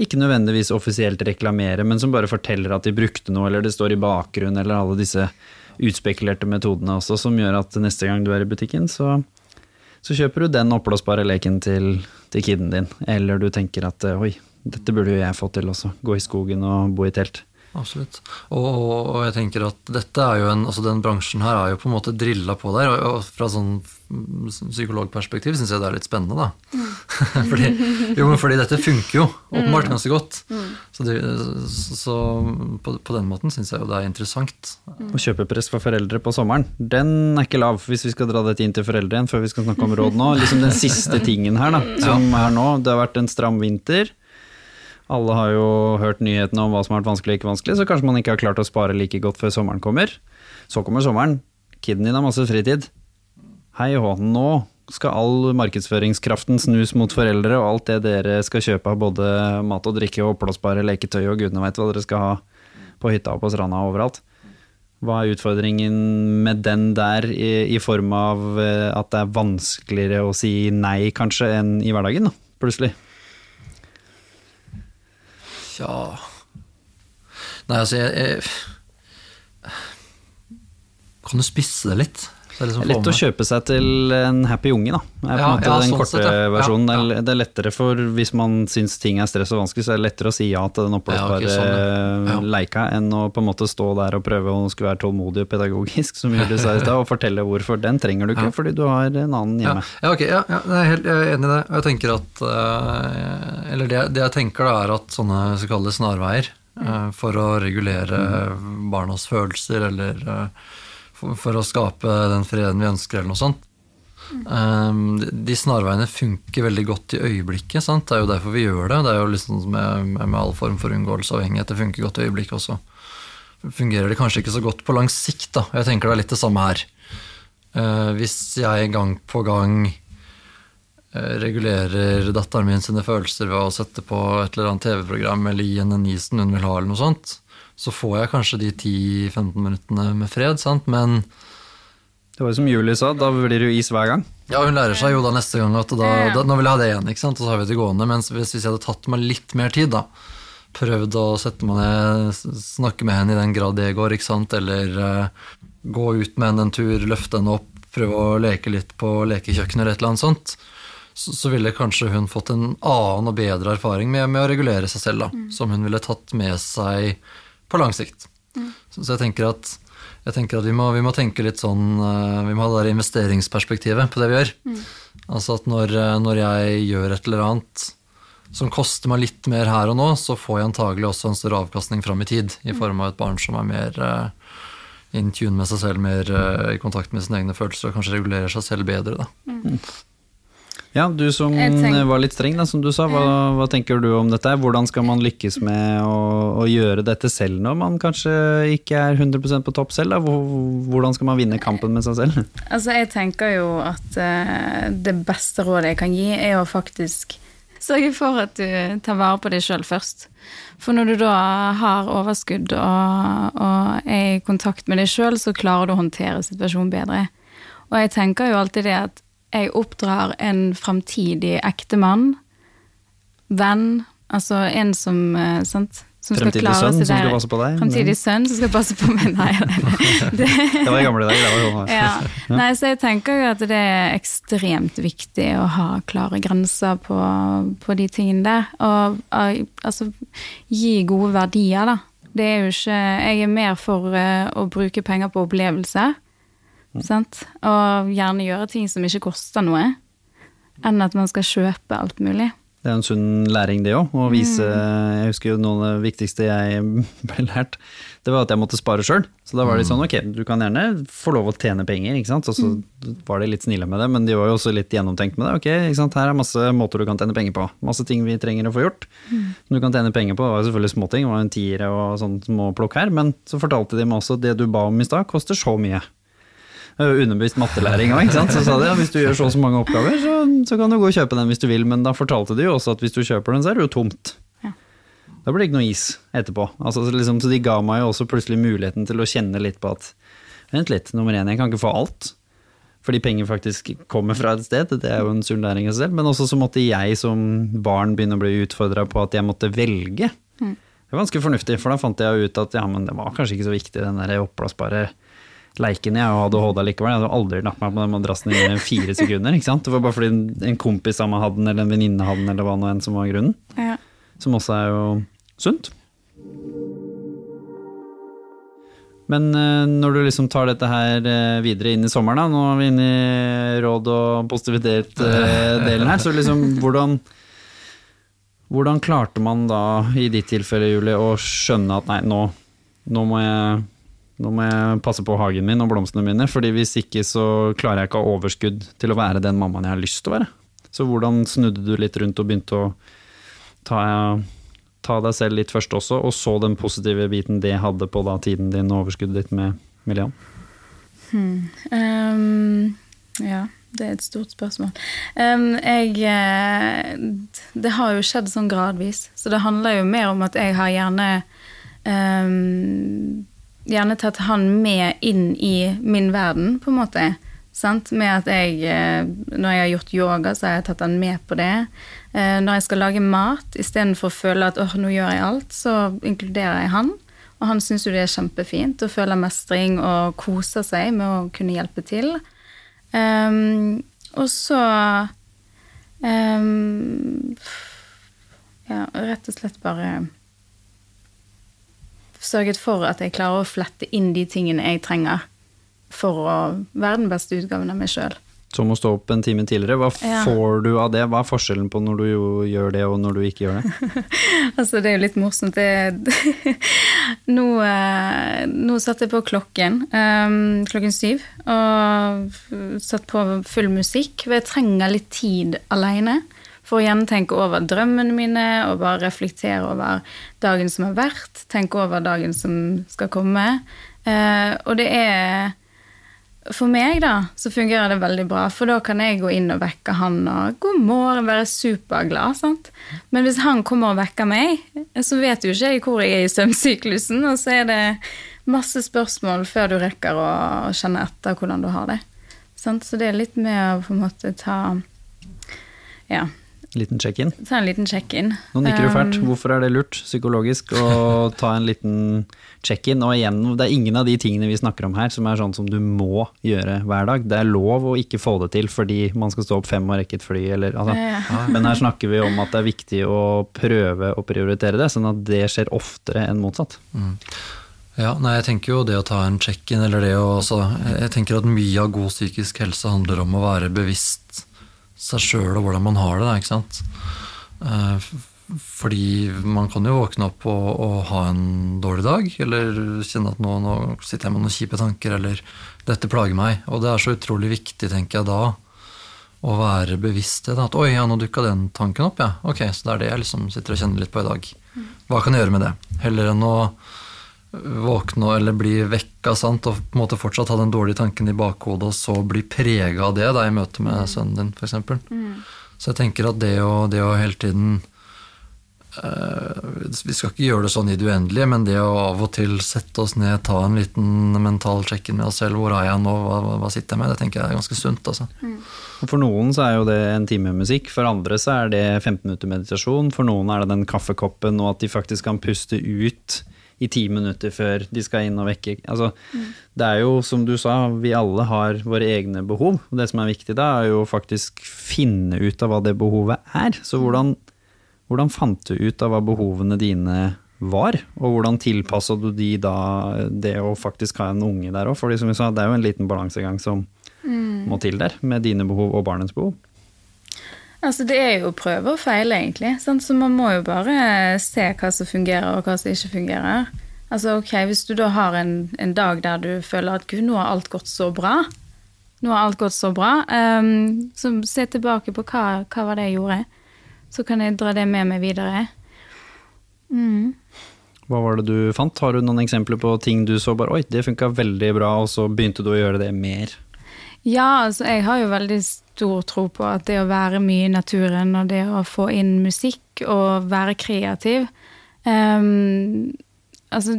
[SPEAKER 1] ikke nødvendigvis offisielt reklamerer, men som bare forteller at de brukte noe, eller det står i bakgrunnen, eller alle disse utspekulerte metodene også, som gjør at neste gang du er i butikken, så, så kjøper du den oppblåsbare leken til, til kiden din, eller du tenker at oi, dette burde jo jeg få til også. Gå i skogen og bo i telt.
[SPEAKER 2] Absolutt. Og, og, jeg tenker at dette er jo en, altså den bransjen her er jo på en måte drilla på der. Og, og fra sånn psykologperspektiv syns jeg det er litt spennende, da. Mm. fordi, jo, men fordi dette funker jo åpenbart mm. ganske godt. Mm. Så, det, så på, på, den måten syns jeg jo det er interessant.
[SPEAKER 1] Mm. Og kjøpepress for foreldre på sommeren, den er ikke lav, hvis vi skal dra dette inn til foreldre igjen før vi skal snakke om råd nå. Liksom den siste tingen her, da, som er nå. Det har vært en stram vinter. Alle har jo hørt nyhetene om hva som har vært vanskelig og ikke vanskelig, så kanskje man ikke har klart å spare like godt før sommeren kommer. Så kommer sommeren, kiden din har masse fritid. Hei hå, nå skal all markedsføringskraften snus mot foreldre, og alt det dere skal kjøpe av både mat og drikke og oppblåsbare leketøy og gudene veit hva dere skal ha på hytta og på stranda og overalt. Hva er utfordringen med den der, i, i, form av eh, at det er vanskeligere å si nei, kanskje, enn i hverdagen, da, plutselig?
[SPEAKER 2] Tja Nei, altså, jeg, jeg Kan du spisse det litt?
[SPEAKER 1] Det er liksom lett å kjøpe seg til en happy unge, da. Er ja, ja, den sånn korte sett, ja. versjonen. Det er lettere for, hvis man syns ting er stress og vanskelig, så er det lettere å si ja til den oppblåsbare okay, sånn, eh, leika, enn å på en måte stå der og prøve å skulle være tålmodig og pedagogisk, som Julie sa i stad, og fortelle hvorfor. Den trenger du ikke, fordi du har en annen hjemme.
[SPEAKER 2] Ja, ok, ja, jeg, er helt, jeg er enig i det. Jeg tenker at uh, Eller det, det, jeg tenker da, er at sånne så kalles snarveier, uh, for å regulere barnas følelser eller uh, for, for, å skape den freden vi ønsker, eller noe sånt. Um, de snarveiene funker veldig godt i øyeblikket. Sant? Det er jo derfor vi gjør det. Det er jo liksom med, med all form for unngåelse og avhengighet. Det funker godt i øyeblikket også. Fungerer det kanskje ikke så godt på lang sikt, da. Jeg tenker det er litt det samme her. Uh, hvis jeg gang på gang uh, regulerer datteren min sine følelser ved å sette på et eller annet TV-program eller gi henne en isen hun vil ha, eller noe sånt, så får jeg kanskje de 10-15 minuttene med fred, sant? men
[SPEAKER 1] Det var jo som Julie sa, da blir det jo is hver gang.
[SPEAKER 2] Ja, hun lærer seg jo da neste gang at da, da, nå vil jeg ha det igjen, ikke sant? og så har vi det gående. Mens hvis, hvis jeg hadde tatt meg litt mer tid, da, prøvd å sette meg ned, snakke med henne i den grad det går, ikke sant? eller uh, gå ut med henne en tur, løfte henne opp, prøve å leke litt på lekekjøkkenet eller et eller annet sånt, så, så, ville kanskje hun fått en annen og bedre erfaring med, med å regulere seg selv, da, mm. som hun ville tatt med seg på lang sikt. Mm. Så, så, jeg tenker at, jeg tenker at vi, må, vi, må, tenke litt sånn uh, Vi må ha det der investeringsperspektivet på det vi gjør. Mm. Altså at når, eh, når, jeg gjør et eller annet som koster meg litt mer her og nå, så får jeg antagelig også en større avkastning fram i tid, i form av et barn som er mer uh, in tune med seg selv, mer i kontakt med sine egne følelser og kanskje regulerer seg selv bedre. Da. Mm.
[SPEAKER 1] Ja, du som
[SPEAKER 3] Jeg
[SPEAKER 1] var litt streng, da, som du sa. Hva, hva tenker du om dette? Hvordan skal man lykkes med å, å gjøre dette selv når man kanskje ikke er 100% på topp selv? Da? Hvordan skal man vinne kampen med seg selv?
[SPEAKER 3] Altså, jeg tenker jo at uh, det beste rådet jeg kan gi, er å faktisk sørge for at du tar vare på deg sjøl først. For når du da har overskudd og, og er i kontakt med deg sjøl, så klarer du å håndtere situasjonen bedre. Og jeg tenker jo alltid det at jeg oppdrar en framtidig ektemann, venn, altså en som, eh, sant, som
[SPEAKER 1] Fremtidig sønn som skal passe på deg.
[SPEAKER 3] Fremtidig sønn som skal passe på meg. Nei. Det,
[SPEAKER 1] Det var i gamle dager.
[SPEAKER 3] Ja. Nei, så jeg tenker jo at det er ekstremt viktig å ha klare grenser på, på de tingene der. Og eh, altså gi gode verdier, da. Det er jo ikke Jeg er mer for eh, å bruke penger på opplevelser. Sant? Og gjerne gjøre ting som ikke koster noe, enn at man skal kjøpe alt mulig.
[SPEAKER 1] Det er en sunn læring, det òg. Å vise Jeg husker jo noe av det viktigste jeg ble lært, det var at jeg måtte spare sjøl. Så da var det sånn, ok, du kan gjerne få lov å tjene penger, ikke sant. Og så var de litt snille med det, men de var jo også litt gjennomtenkt med det. Ok, ikke sant, her er masse måter du kan tjene penger på. Masse ting vi trenger å få gjort. Som du kan tjene penger på. Det var jo selvfølgelig småting, det var en tiere og sånn småplukk her, men så fortalte de meg også at det du ba om i stad, koster så mye. Er Underbevisst mattelæring òg. Så sa de ja, hvis du gjør så og så mange oppgaver, så, så kan du gå og kjøpe den hvis du vil, men da fortalte de jo også at hvis du kjøper den, så er det jo tomt.
[SPEAKER 3] Ja.
[SPEAKER 1] Da blir det ikke noe is etterpå. Altså, så, liksom, så de ga meg jo også plutselig muligheten til å kjenne litt på at Vent litt, nummer én, jeg kan ikke få alt. Fordi penger faktisk kommer fra et sted, det er jo en sunn læring i seg selv. Men også så måtte jeg som barn begynne å bli utfordra på at jeg måtte velge. Det var ganske fornuftig, for da fant jeg ut at ja, men det var kanskje ikke så viktig, den der oppblåsbare leiken. Jeg hadde ADHD likevel, jeg hadde aldri lagt meg på den madrassen i fire sekunder. ikke sant? Det var bare fordi en- kompis av meg hadde den, eller en venninne hadde den, eller hva nå enn som var grunnen.
[SPEAKER 3] Ja.
[SPEAKER 1] Som også er jo sunt. Men eh, når du liksom tar dette her eh, videre inn i sommeren, da, nå er vi inne i råd og positivitet-delen her, så liksom hvordan hvordan klarte man da, i ditt tilfelle, Julie, å skjønne at nei, nå, nå, må jeg, nå må jeg passe på hagen min og blomstene mine, fordi hvis ikke så klarer jeg ikke å ha overskudd til å være den mammaen jeg har lyst til å være. Så hvordan snudde du litt rundt og begynte å ta, ta deg selv litt først også, og så den positive biten det hadde på da tiden din og overskuddet ditt med Milian?
[SPEAKER 3] Um, ja, det er et stort spørsmål. Um, jeg eh, Det har jo skjedd sånn gradvis, så det handler jo mer om at jeg har gjerne ehm, Gjerne tatt han med inn i min verden, på en måte. Sant? Med at jeg eh, Når jeg har gjort yoga, så har jeg tatt han med på det. Eh, Når jeg skal lage mat, istedenfor å føle at åh, nå gjør jeg alt, så inkluderer jeg han. Og han syns jo det er kjempefint og føler mestring og koser seg med å kunne hjelpe til. Um, og så um, Ja, rett og slett bare sørget for at jeg klarer å flette inn de tingene jeg trenger for å være den beste utgaven av meg sjøl.
[SPEAKER 1] Som å stå opp en time tidligere. Hva
[SPEAKER 3] Ja.
[SPEAKER 1] får du av det? Hva er forskjellen på når du gjør det, og når du ikke gjør det?
[SPEAKER 3] Altså, det er jo litt morsomt. Det, nå, eh, nå satte jeg på klokken eh, klokken syv og satt på full musikk. For jeg trenger litt tid aleine for å gjentenke over drømmene mine og bare reflektere over dagen som har vært. Tenke over dagen som skal komme. Eh, og det er for meg da, så fungerer det veldig bra, for da kan jeg gå inn og vekke han og god morgen, være superglad. sant? Men hvis han kommer og vekker meg, så vet jo ikke jeg hvor jeg er i søvnsyklusen, og så er det masse spørsmål før du rekker å kjenne etter hvordan du har det. Så det er litt med å på en måte ta ja,
[SPEAKER 1] Liten check-in.
[SPEAKER 3] ta en liten check-in.
[SPEAKER 1] Nå nikker du fælt.
[SPEAKER 3] Um,
[SPEAKER 1] Hvorfor er det lurt psykologisk å ta en liten check-in? Og igjen, det er ingen av de tingene vi snakker om her som er sånn som du må gjøre hver dag. Det er lov å ikke få det til fordi man skal stå opp fem og rekke et fly, eller altså.
[SPEAKER 3] Ja.
[SPEAKER 1] Men her snakker vi om at det er viktig å prøve å prioritere det, sånn at det skjer oftere enn motsatt.
[SPEAKER 2] Ja, nei, jeg tenker jo det å ta en check-in, eller det å altså Jeg tenker at mye av god psykisk helse handler om å være bevisst seg sjøl og hvordan man har det, da, ikke sant. Eh, Fordi man kan jo våkne opp og, og ha en dårlig dag, eller kjenne at nå, nå sitter jeg med noen kjipe tanker, eller dette plager meg. Og det er så utrolig viktig, tenker jeg da, å være bevisst det. At 'oi, ja, nå dukka den tanken opp', ja. Ok, så det er det jeg liksom sitter og kjenner litt på i dag. Hva kan jeg gjøre med det? Heller enn å våkne eller bli vekka sant, og på en måte fortsatt ha den dårlige tanken i bakhodet, og så bli prega av det da, i møte med sønnen din, f.eks. Mm. Så jeg tenker at det å, det å hele tiden Eh, vi skal ikke gjøre det sånn i det uendelige, men det å av og til sette oss ned, ta en liten mental check-in med oss selv. Hvor er jeg nå, hva, hva, sitter jeg med? Det tenker jeg er ganske sunt. Altså. Mm.
[SPEAKER 1] For noen så er jo det en time musikk, for andre så er det 15 minutter meditasjon. For noen er det den kaffekoppen og at de faktisk kan puste ut i ti minutter før de skal inn og vekke altså, mm. Det er jo som du sa, vi alle har våre egne behov. Det som er viktig da, er jo faktisk finne ut av hva det behovet er. Så hvordan hvordan fant du ut av hva behovene dine var, og hvordan tilpassa du de da det å faktisk ha en unge der òg? For som vi sa, det er jo en liten balansegang som mm. må til der, med dine behov og barnets behov.
[SPEAKER 3] Altså Det er jo prøve og feile, egentlig. Sant? Så man må jo bare se hva som fungerer, og hva som ikke fungerer. Altså ok, Hvis du da har en, en dag der du føler at gud, nå har alt gått så bra, nå har alt gått så bra, um, så se tilbake på hva, hva var det jeg gjorde. Så kan jeg dra det med meg videre. Mm.
[SPEAKER 1] Hva var det du fant? Har du noen eksempler på ting du så bare Oi, det funka veldig bra, og så begynte du å gjøre det mer?
[SPEAKER 3] Ja, altså jeg har jo veldig stor tro på at det å være mye i naturen og det å få inn musikk og være kreativ um, Altså,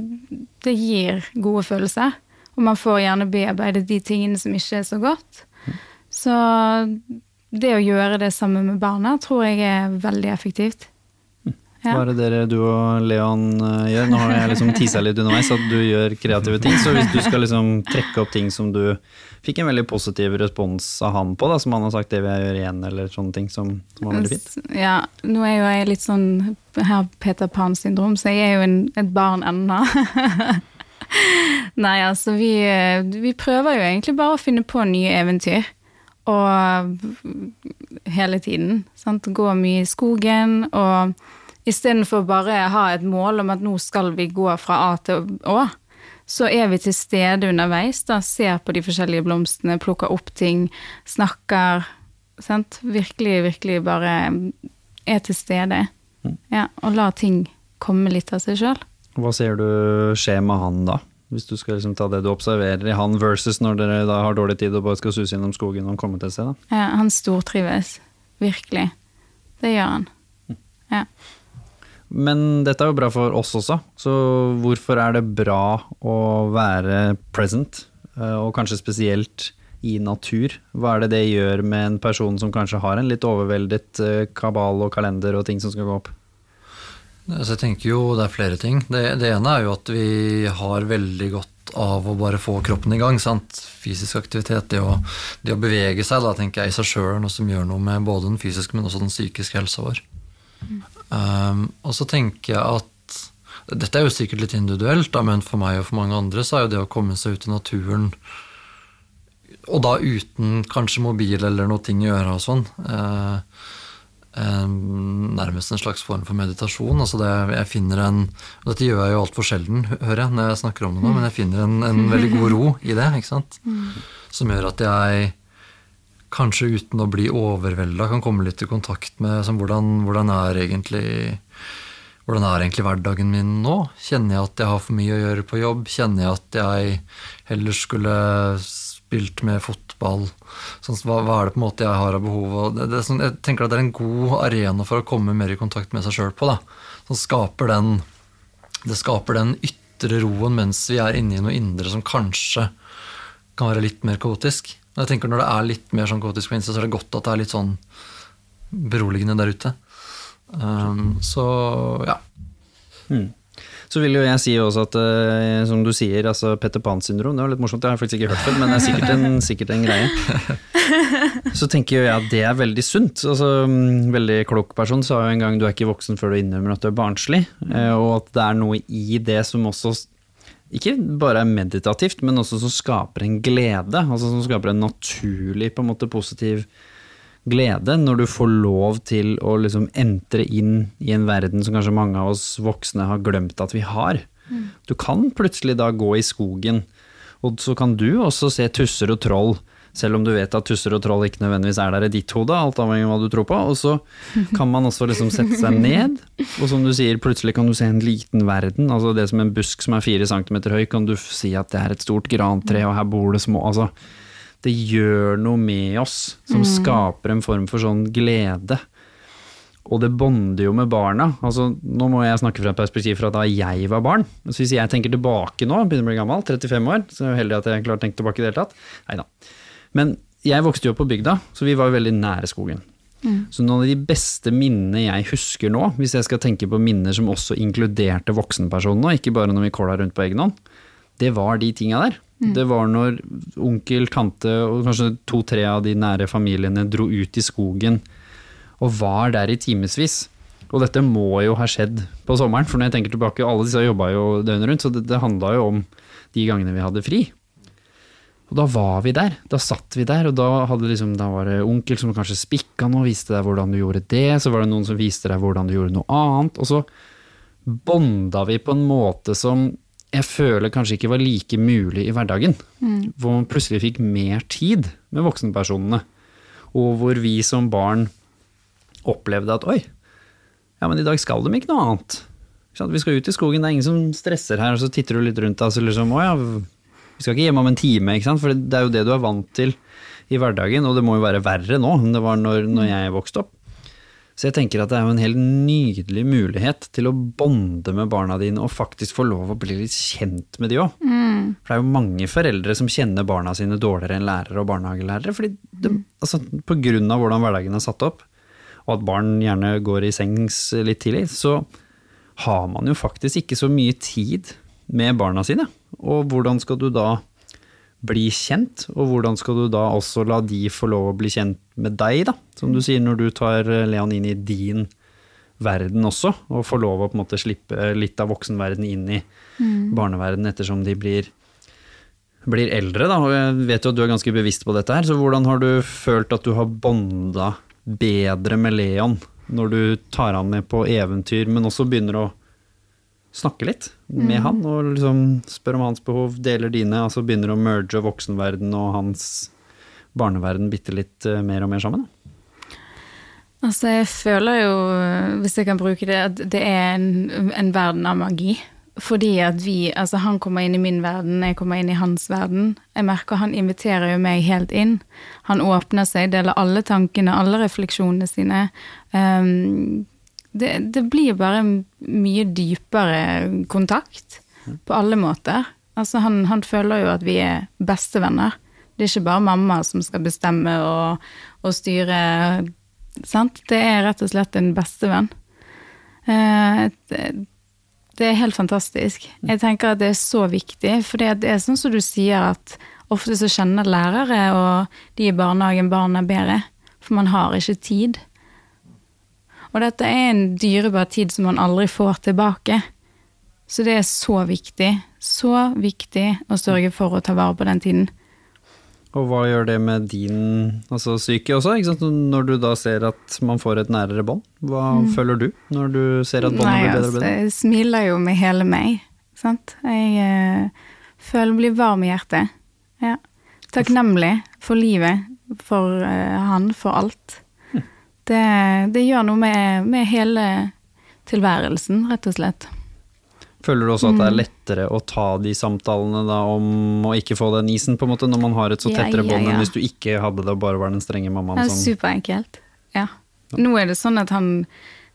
[SPEAKER 3] det gir gode følelser. Og man får gjerne bearbeidet de tingene som ikke er så godt. Mm. Så det å gjøre det sammen med barna tror jeg er veldig effektivt.
[SPEAKER 1] Ja. Hva er det dere, du og Leon uh, gjør? Nå har jeg liksom tisa litt underveis at du gjør kreative ting. Så hvis du skal liksom trekke opp ting som du fikk en veldig positiv respons av han på, da, som han har sagt det vil jeg gjøre igjen, eller sånne ting som, som var veldig fint?
[SPEAKER 3] Ja, nå er jo jeg litt sånn her Peter Pan-syndrom, så jeg er jo en, et barn ennå. Nei, altså vi, eh, vi prøver jo egentlig bare å finne på nye eventyr. Og hele tiden. Sant? Gå mye i skogen. Og istedenfor bare ha et mål om at nå skal vi gå fra A til Å, så er vi til stede underveis. da, Ser på de forskjellige blomstene, plukker opp ting, snakker. Sant? Virkelig, virkelig bare er til stede. Mm. Ja, og lar ting komme litt av seg sjøl.
[SPEAKER 1] Hva ser du skje med han da? Hvis du skal liksom ta det du observerer i han versus når dere da har dårlig tid og bare skal suse gjennom skogen og komme til et sted. Da.
[SPEAKER 3] Ja, han stortrives. Virkelig. Det gjør han. Ja.
[SPEAKER 1] Men dette er jo bra for oss også, så hvorfor er det bra å være present, eh, og kanskje spesielt i natur? Hva er det det gjør med en person som kanskje har en litt overveldet eh, kabal og kalender og ting som skal gå opp?
[SPEAKER 2] Så jeg tenker jo det er flere ting. Det, det, ene er jo at vi har veldig godt av å bare få kroppen i gang. Sant? Fysisk aktivitet, det å, det å bevege seg, da tenker jeg i seg sjøl noe som gjør noe med både den fysiske, men også den psykiske helsa vår. Mm. Um, og så tenker jeg at Dette er jo sikkert litt individuelt, da, men for meg og for mange andre så er jo det å komme seg ut i naturen og da uten kanskje mobil eller noe ting i øra og sånn. Uh, nærmest en slags form for meditasjon. Altså det, jeg finner en, og Dette gjør jeg jo altfor sjelden, hører jeg, når jeg snakker om det nå, men jeg finner en, en veldig god ro i det. ikke sant? Som gjør at jeg kanskje uten å bli overvelda kan komme litt i kontakt med som, hvordan, hvordan, er egentlig, hvordan er egentlig hverdagen min nå? Kjenner jeg at jeg har for mye å gjøre på jobb? Kjenner jeg at jeg heller skulle spilt med fotball? Sånn, hva, hva, er det på en måte jeg har av behov? Det, det, sånn, jeg tenker at det er en god arena for å komme mer i kontakt med seg sjøl på. Skaper den, det skaper den ytre roen mens vi er inne i noe indre som kanskje kan være litt mer kaotisk. Jeg tenker Når det er litt mer sånn gotisk innsida, så er det godt at det er litt sånn beroligende der ute. Um, så ja.
[SPEAKER 1] Mm. Så vil jo jeg si også at, uh, som du sier, altså Petter Pan-syndrom, det var litt morsomt, det har jeg faktisk ikke hørt før, men det er sikkert en, sikkert en greie. Så tenker jo jeg at det er veldig sunt. Altså, mm, veldig klok person sa jo en gang du er ikke voksen før du innrømmer at du er barnslig, uh, og at det er noe i det som også ikke bare er meditativt, men også som skaper en glede. altså Som skaper en naturlig, på en måte positiv glede når du får lov til å liksom entre inn i en verden som kanskje mange av oss voksne har glemt at vi har. Mm. Du kan plutselig da gå i skogen, og så kan du også se tusser og troll Selv om du vet at tusser og troll ikke nødvendigvis er der i ditt hode, alt avhengig av hva du tror på. Og så kan man også liksom sette seg ned, og som du sier, plutselig kan du se en liten verden. Altså det som en busk som er fire centimeter høy, kan du si at det er et stort grantre, og her bor det små Altså, det gjør noe med oss som skaper en form for sånn glede. Og det bonder jo med barna. Altså, nå må jeg snakke fra et perspektiv fra da jeg var barn. Så hvis jeg tenker tilbake nå, begynner å bli gammel, 35 år, så er jeg heldig at jeg klarer å tenke tilbake i det hele tatt. Neida. Men jeg vokste jo opp på bygda, så vi var jo veldig nære skogen. Så noen av de beste minnene jeg husker nå, hvis jeg skal tenke på minner som også inkluderte voksenpersonene, ikke bare når vi kåla rundt på egen hånd, det var de tinga der. Det var når onkel, tante og kanskje to-tre av de nære familiene dro ut i skogen og var der i timevis. Og dette må jo ha skjedd på sommeren, for når jeg tenker tilbake, alle disse jobba jo døgnet rundt, så det, det handla jo om de gangene vi hadde fri. Og da var vi der, da satt vi der, og da, hadde liksom, da var det onkel som kanskje spikka noe, viste deg hvordan du gjorde det, så var det noen som viste deg hvordan du gjorde noe annet, og så bonda vi på en måte som jeg føler kanskje ikke var like mulig i hverdagen. Hvor man plutselig fikk mer tid med voksenpersonene, og hvor vi som barn opplevde at oi, ja, men i dag skal de ikke noe annet. Vi skal ut i skogen, det er ingen som stresser her, og så titter du litt rundt deg, og så liksom, å ja, vi skal ikke hjem om en time, for det er jo det du er vant til i hverdagen, og det må jo være verre nå enn det var når, når jeg vokste opp. Så jeg tenker at det er jo en helt nydelig mulighet til å bonde med barna dine og faktisk få lov å bli litt kjent med de òg. For det er jo mange foreldre som kjenner barna sine dårligere enn lærere og barnehagelærere, fordi de, altså, på grunn av hvordan hverdagen er satt opp, og at barn gjerne går i sengs litt tidlig, så har man jo faktisk ikke så mye tid med barna sine. Og hvordan skal du da bli kjent, og hvordan skal du da også la de få lov å bli kjent med deg, da? Som du sier, når du tar Leon inn i din verden også, og får lov å på en måte slippe litt av voksenverden inn i barneverden ettersom de blir, blir eldre, da. Og jeg vet jo at du er ganske bevisst på dette her, så hvordan har du følt at du har bonda bedre med Leon når du tar han med på eventyr, men også begynner å snakke litt med han og liksom spør om hans behov, deler dine, altså begynner å merge voksenverden og hans barneverden bitte litt eh, mer og mer sammen?
[SPEAKER 3] Altså, jeg føler jo, hvis jeg kan bruke det, at det er en, en verden av magi. Fordi at vi Altså, han kommer inn i min verden, jeg kommer inn i hans verden. Jeg merker han inviterer jo meg helt inn. Han åpner seg, deler alle tankene, alle refleksjonene sine. Um, det, det blir bare en mye dypere kontakt på alle måter. Altså, han, han føler jo at vi er bestevenner. Det er ikke bare mamma som skal bestemme og, og styre, sant. Det er rett og slett en bestevenn. Eh, det, det er helt fantastisk. Jeg tenker at det er så viktig, for det er sånn som du sier at ofte så kjenner lærere og de i barnehagen barna bedre, for man har ikke tid. Og dette er en dyrebar tid som man aldri får tilbake. Så det er så viktig, så viktig å sørge for å ta vare på den tiden.
[SPEAKER 1] Og hva gjør det med din altså, psyke også? Ikke sant? Når du da ser at man får et nærere bånd, hva føler du når du ser at båndet blir bedre og
[SPEAKER 3] altså,
[SPEAKER 1] bedre?
[SPEAKER 3] jeg smiler jo med hele meg, sant. Jeg eh, føler blir varm i hjertet. Ja. Takknemlig for livet, for eh, han, for alt. Det, det gjør noe med, med hele tilværelsen, rett og slett.
[SPEAKER 1] Føler du også at det
[SPEAKER 3] Mm.
[SPEAKER 1] er lettere å ta de samtalene da om å ikke få den isen, på en måte, når man har et så
[SPEAKER 3] Ja,
[SPEAKER 1] tettere
[SPEAKER 3] ja,
[SPEAKER 1] bånd enn hvis du ikke hadde det og bare var den strenge mammaen?
[SPEAKER 3] Det er
[SPEAKER 1] som
[SPEAKER 3] superenkelt. Ja. Nå er det sånn at han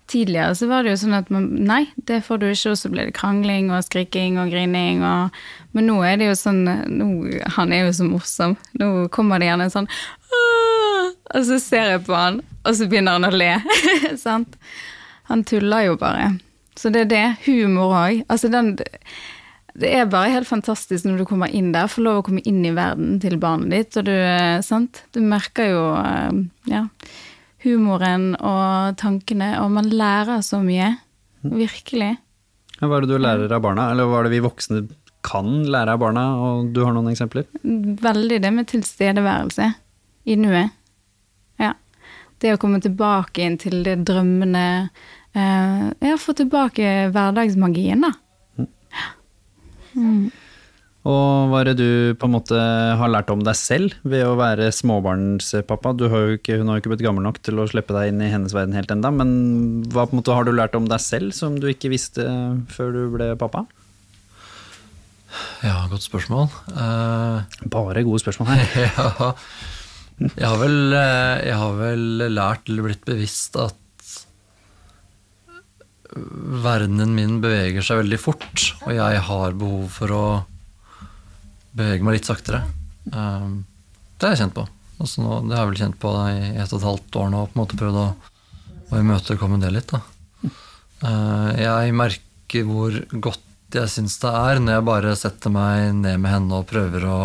[SPEAKER 3] Tidligere så var det jo sånn at man, nei, det får du ikke, og så blir det krangling og skriking og grining og Men nå er det jo sånn nå, Han er jo så morsom. Nå kommer det gjerne sånn «Åh!» Og så ser jeg på han, og så begynner han å le. Sant? Han tuller jo bare. Så det er det. Humor òg. Altså den det er bare helt fantastisk når du kommer inn der, får lov å komme inn i verden til barnet ditt, og du, eh, sant? du merker jo eh, ja, humoren og tankene, og man lærer så mye. Virkelig.
[SPEAKER 1] Ja, Hva er det du lærer av barna, eller hva er det vi voksne kan lære av barna, og du har noen eksempler?
[SPEAKER 3] Veldig det med tilstedeværelse i nuet. Det å komme tilbake inn til det drømmene eh, Ja, få tilbake hverdagsmagien, da.
[SPEAKER 1] Og hva er det du på en måte har lært om deg selv ved å være småbarnspappa? Du har jo ikke, hun har jo ikke blitt gammel nok til å slippe deg inn i hennes verden helt enda, men hva på en måte har du lært om deg selv som du ikke visste før du ble pappa?
[SPEAKER 2] Ja, godt spørsmål. Uh,
[SPEAKER 1] Bare gode spørsmål her.
[SPEAKER 2] ja, jeg har, vel, eh, jeg har vel lært eller blitt bevisst at verdenen min beveger seg veldig fort, og jeg har behov for å bevege meg litt saktere. Um, det har jeg kjent på. Altså nå, det har jeg vel kjent på i et og et halvt år nå, på en måte prøvd å, å imøtekomme det litt. Da. Uh, jeg merker hvor godt jeg syns det er når jeg bare setter meg ned med henne og prøver å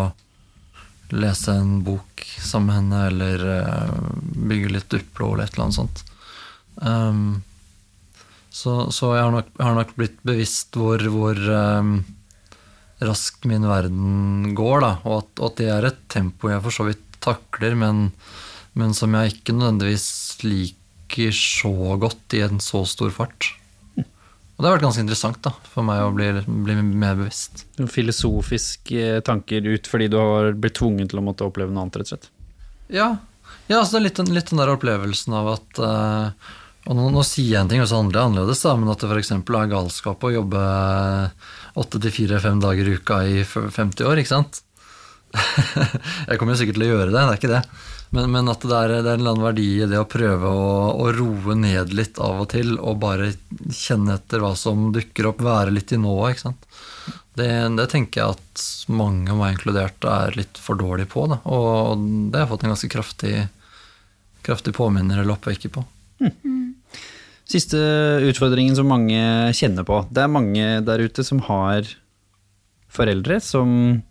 [SPEAKER 2] lese en bok sammen med henne, eller uh, bygge litt Duplo eller et eller annet sånt. Um, så, så jeg, har nok, har nok blitt bevisst hvor, hvor um, raskt min verden går, da, og at, at, det er et tempo jeg for så vidt takler, men, men som jeg ikke nødvendigvis liker så godt i en så stor fart. Og det har vært ganske interessant da, for meg å bli, bli mer bevisst.
[SPEAKER 1] Filosofiske tanker ut fordi du har blitt tvunget til å måtte oppleve noe annet, rett og slett?
[SPEAKER 2] Ja, ja altså litt, litt den der opplevelsen av at uh, og nå, nå, sier jeg en ting, og så handler det annerledes, da, men at det f.eks. er galskap å jobbe åtte til fire-fem dager i uka i 50 år, ikke sant? jeg kommer jo sikkert til å gjøre det, det er ikke det. Men, men at det er, det er, en eller annen verdi i det å prøve å, å, roe ned litt av og til, og bare kjenne etter hva som dukker opp, være litt i nået, ikke sant. Det, det, tenker jeg at mange, meg inkludert, er litt for dårlig på. Da. Og det har jeg fått en ganske kraftig, kraftig påminner eller oppvekker på. Mm.
[SPEAKER 1] Siste utfordringen som mange kjenner på. Det er mange der ute som har foreldre som,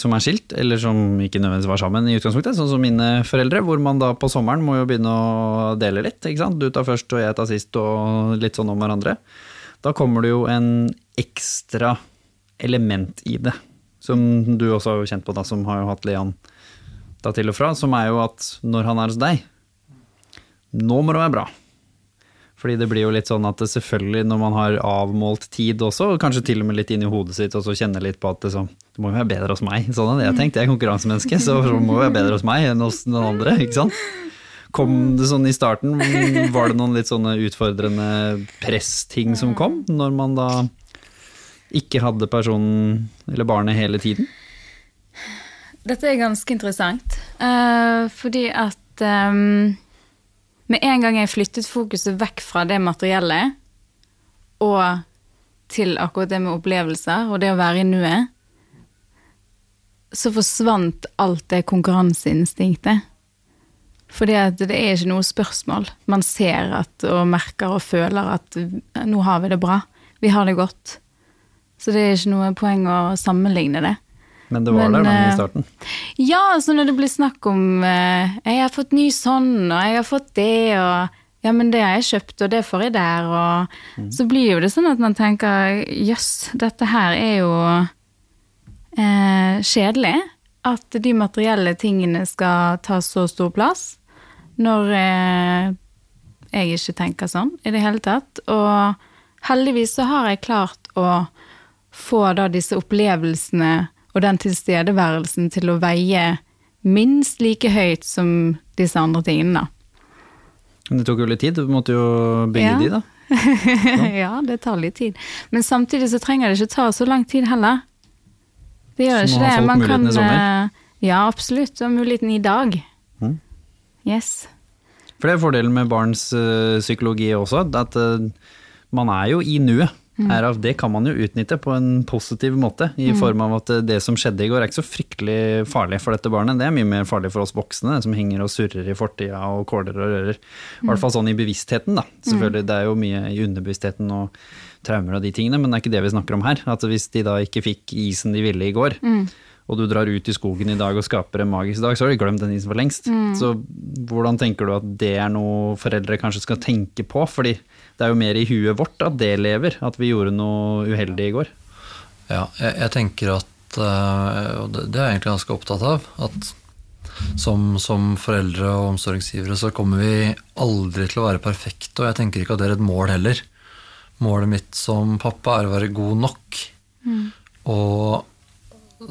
[SPEAKER 1] som er skilt, eller som ikke nødvendigvis var sammen i utgangspunktet, sånn som mine foreldre, hvor man da på sommeren må jo begynne å dele litt. ikke sant? Du tar først og jeg tar sist og litt sånn om hverandre. Da kommer det jo en ekstra element i det, som du også har kjent på, da, som har jo hatt Leon da til og fra, som er jo at når han er hos deg, nå må det være bra. Fordi det blir jo litt sånn at selvfølgelig når man har avmålt tid også, og kanskje til og med litt inn i hodet sitt, og så kjenner litt på at det, sånn, det må jo være bedre hos meg. Sånn det jeg tenkte, jeg er konkurransemenneske, så det må jo være bedre hos meg enn hos noen andre, ikke sant. Kom det sånn i starten, var det noen litt sånne utfordrende pressting som kom, når man da ikke hadde personen eller barnet hele tiden?
[SPEAKER 3] Dette er ganske interessant, uh, fordi at um med en gang jeg flyttet fokuset vekk fra det materielle og til akkurat det med opplevelser og det å være i nuet, så forsvant alt det konkurranseinstinktet. Fordi det er ikke noe spørsmål. Man ser at, og merker og føler at nå har vi det bra. Vi har det godt. Så det er ikke noe poeng å sammenligne det.
[SPEAKER 1] Men det var Men, der da, i eh, starten?
[SPEAKER 3] Ja, altså når det blir snakk om eh, 'jeg har fått ny sånn', og 'jeg har fått det', og 'ja, men det har jeg kjøpt, og det får jeg der', og mm. så blir jo det sånn at man tenker 'jøss, dette her er jo eh, kjedelig'. At de materielle tingene skal ta så stor plass, når eh, jeg ikke tenker sånn i det hele tatt. Og heldigvis så har jeg klart å få da disse opplevelsene og den tilstedeværelsen til å veie minst like høyt som disse andre tingene, da.
[SPEAKER 1] Det tok jo litt tid, du måtte jo bygge ja. de, da.
[SPEAKER 3] ja, det tar litt tid. Men samtidig så trenger det ikke ta så lang tid heller. Det gjør ikke det. Man kan i sommer? Eh, ja, absolutt. Og muligheten i dag. Mm. Yes.
[SPEAKER 1] For det er fordelen med barns ø, psykologi også, at ø, man er jo i nuet. Mm. er at det kan man jo utnytte på en positiv måte, i mm. form av at det som skjedde i går er ikke så fryktelig farlig for dette barnet. Det er mye mer farlig for oss voksne, som henger og surrer i fortida og kåler og rører. I hvert fall sånn i bevisstheten, da. Selvfølgelig, det er jo mye i underbevisstheten og traumer og de tingene, men det er ikke det vi snakker om her. At hvis de da ikke fikk isen de ville i går, mm. og du drar ut i skogen i dag og skaper en magisk dag, så har de glemt den isen for lengst. Mm. Så hvordan tenker du at det er noe foreldre kanskje skal tenke på? fordi det er jo mer i huet vårt at det lever, at vi gjorde noe uheldig i går.
[SPEAKER 2] Ja, jeg, jeg tenker at eh, Og det, det er jeg egentlig ganske opptatt av. At som, som, foreldre og omsorgsgivere så kommer vi aldri til å være perfekte, og jeg tenker ikke at det er et mål heller. Målet mitt som pappa er å være god nok. Mm. Og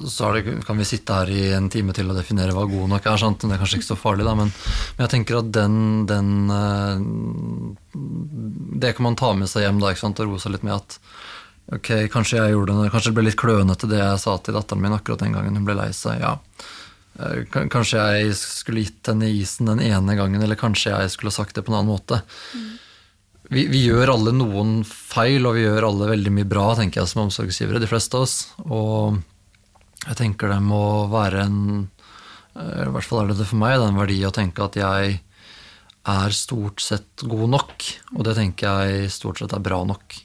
[SPEAKER 2] så det, kan vi sitte her i en time til og definere hva god nok er. Sant? Det er kanskje ikke så farlig, da, men, men jeg tenker at den, den eh, Det kan man ta med seg hjem da, og roe seg litt med at ok, kanskje jeg gjorde det, kanskje det ble litt klønete det jeg sa til datteren min akkurat den gangen hun ble lei seg. ja. Eh, Kanskje jeg skulle gitt henne isen den ene gangen, eller kanskje jeg skulle sagt det på en annen måte. Vi, vi gjør alle noen feil, og vi gjør alle veldig mye bra, tenker jeg, som omsorgsgivere, de fleste av oss. Og jeg tenker det må være en eh, I hvert fall er det det for meg, det er en verdi å tenke at jeg er stort sett god nok. Og det tenker jeg stort sett er bra nok.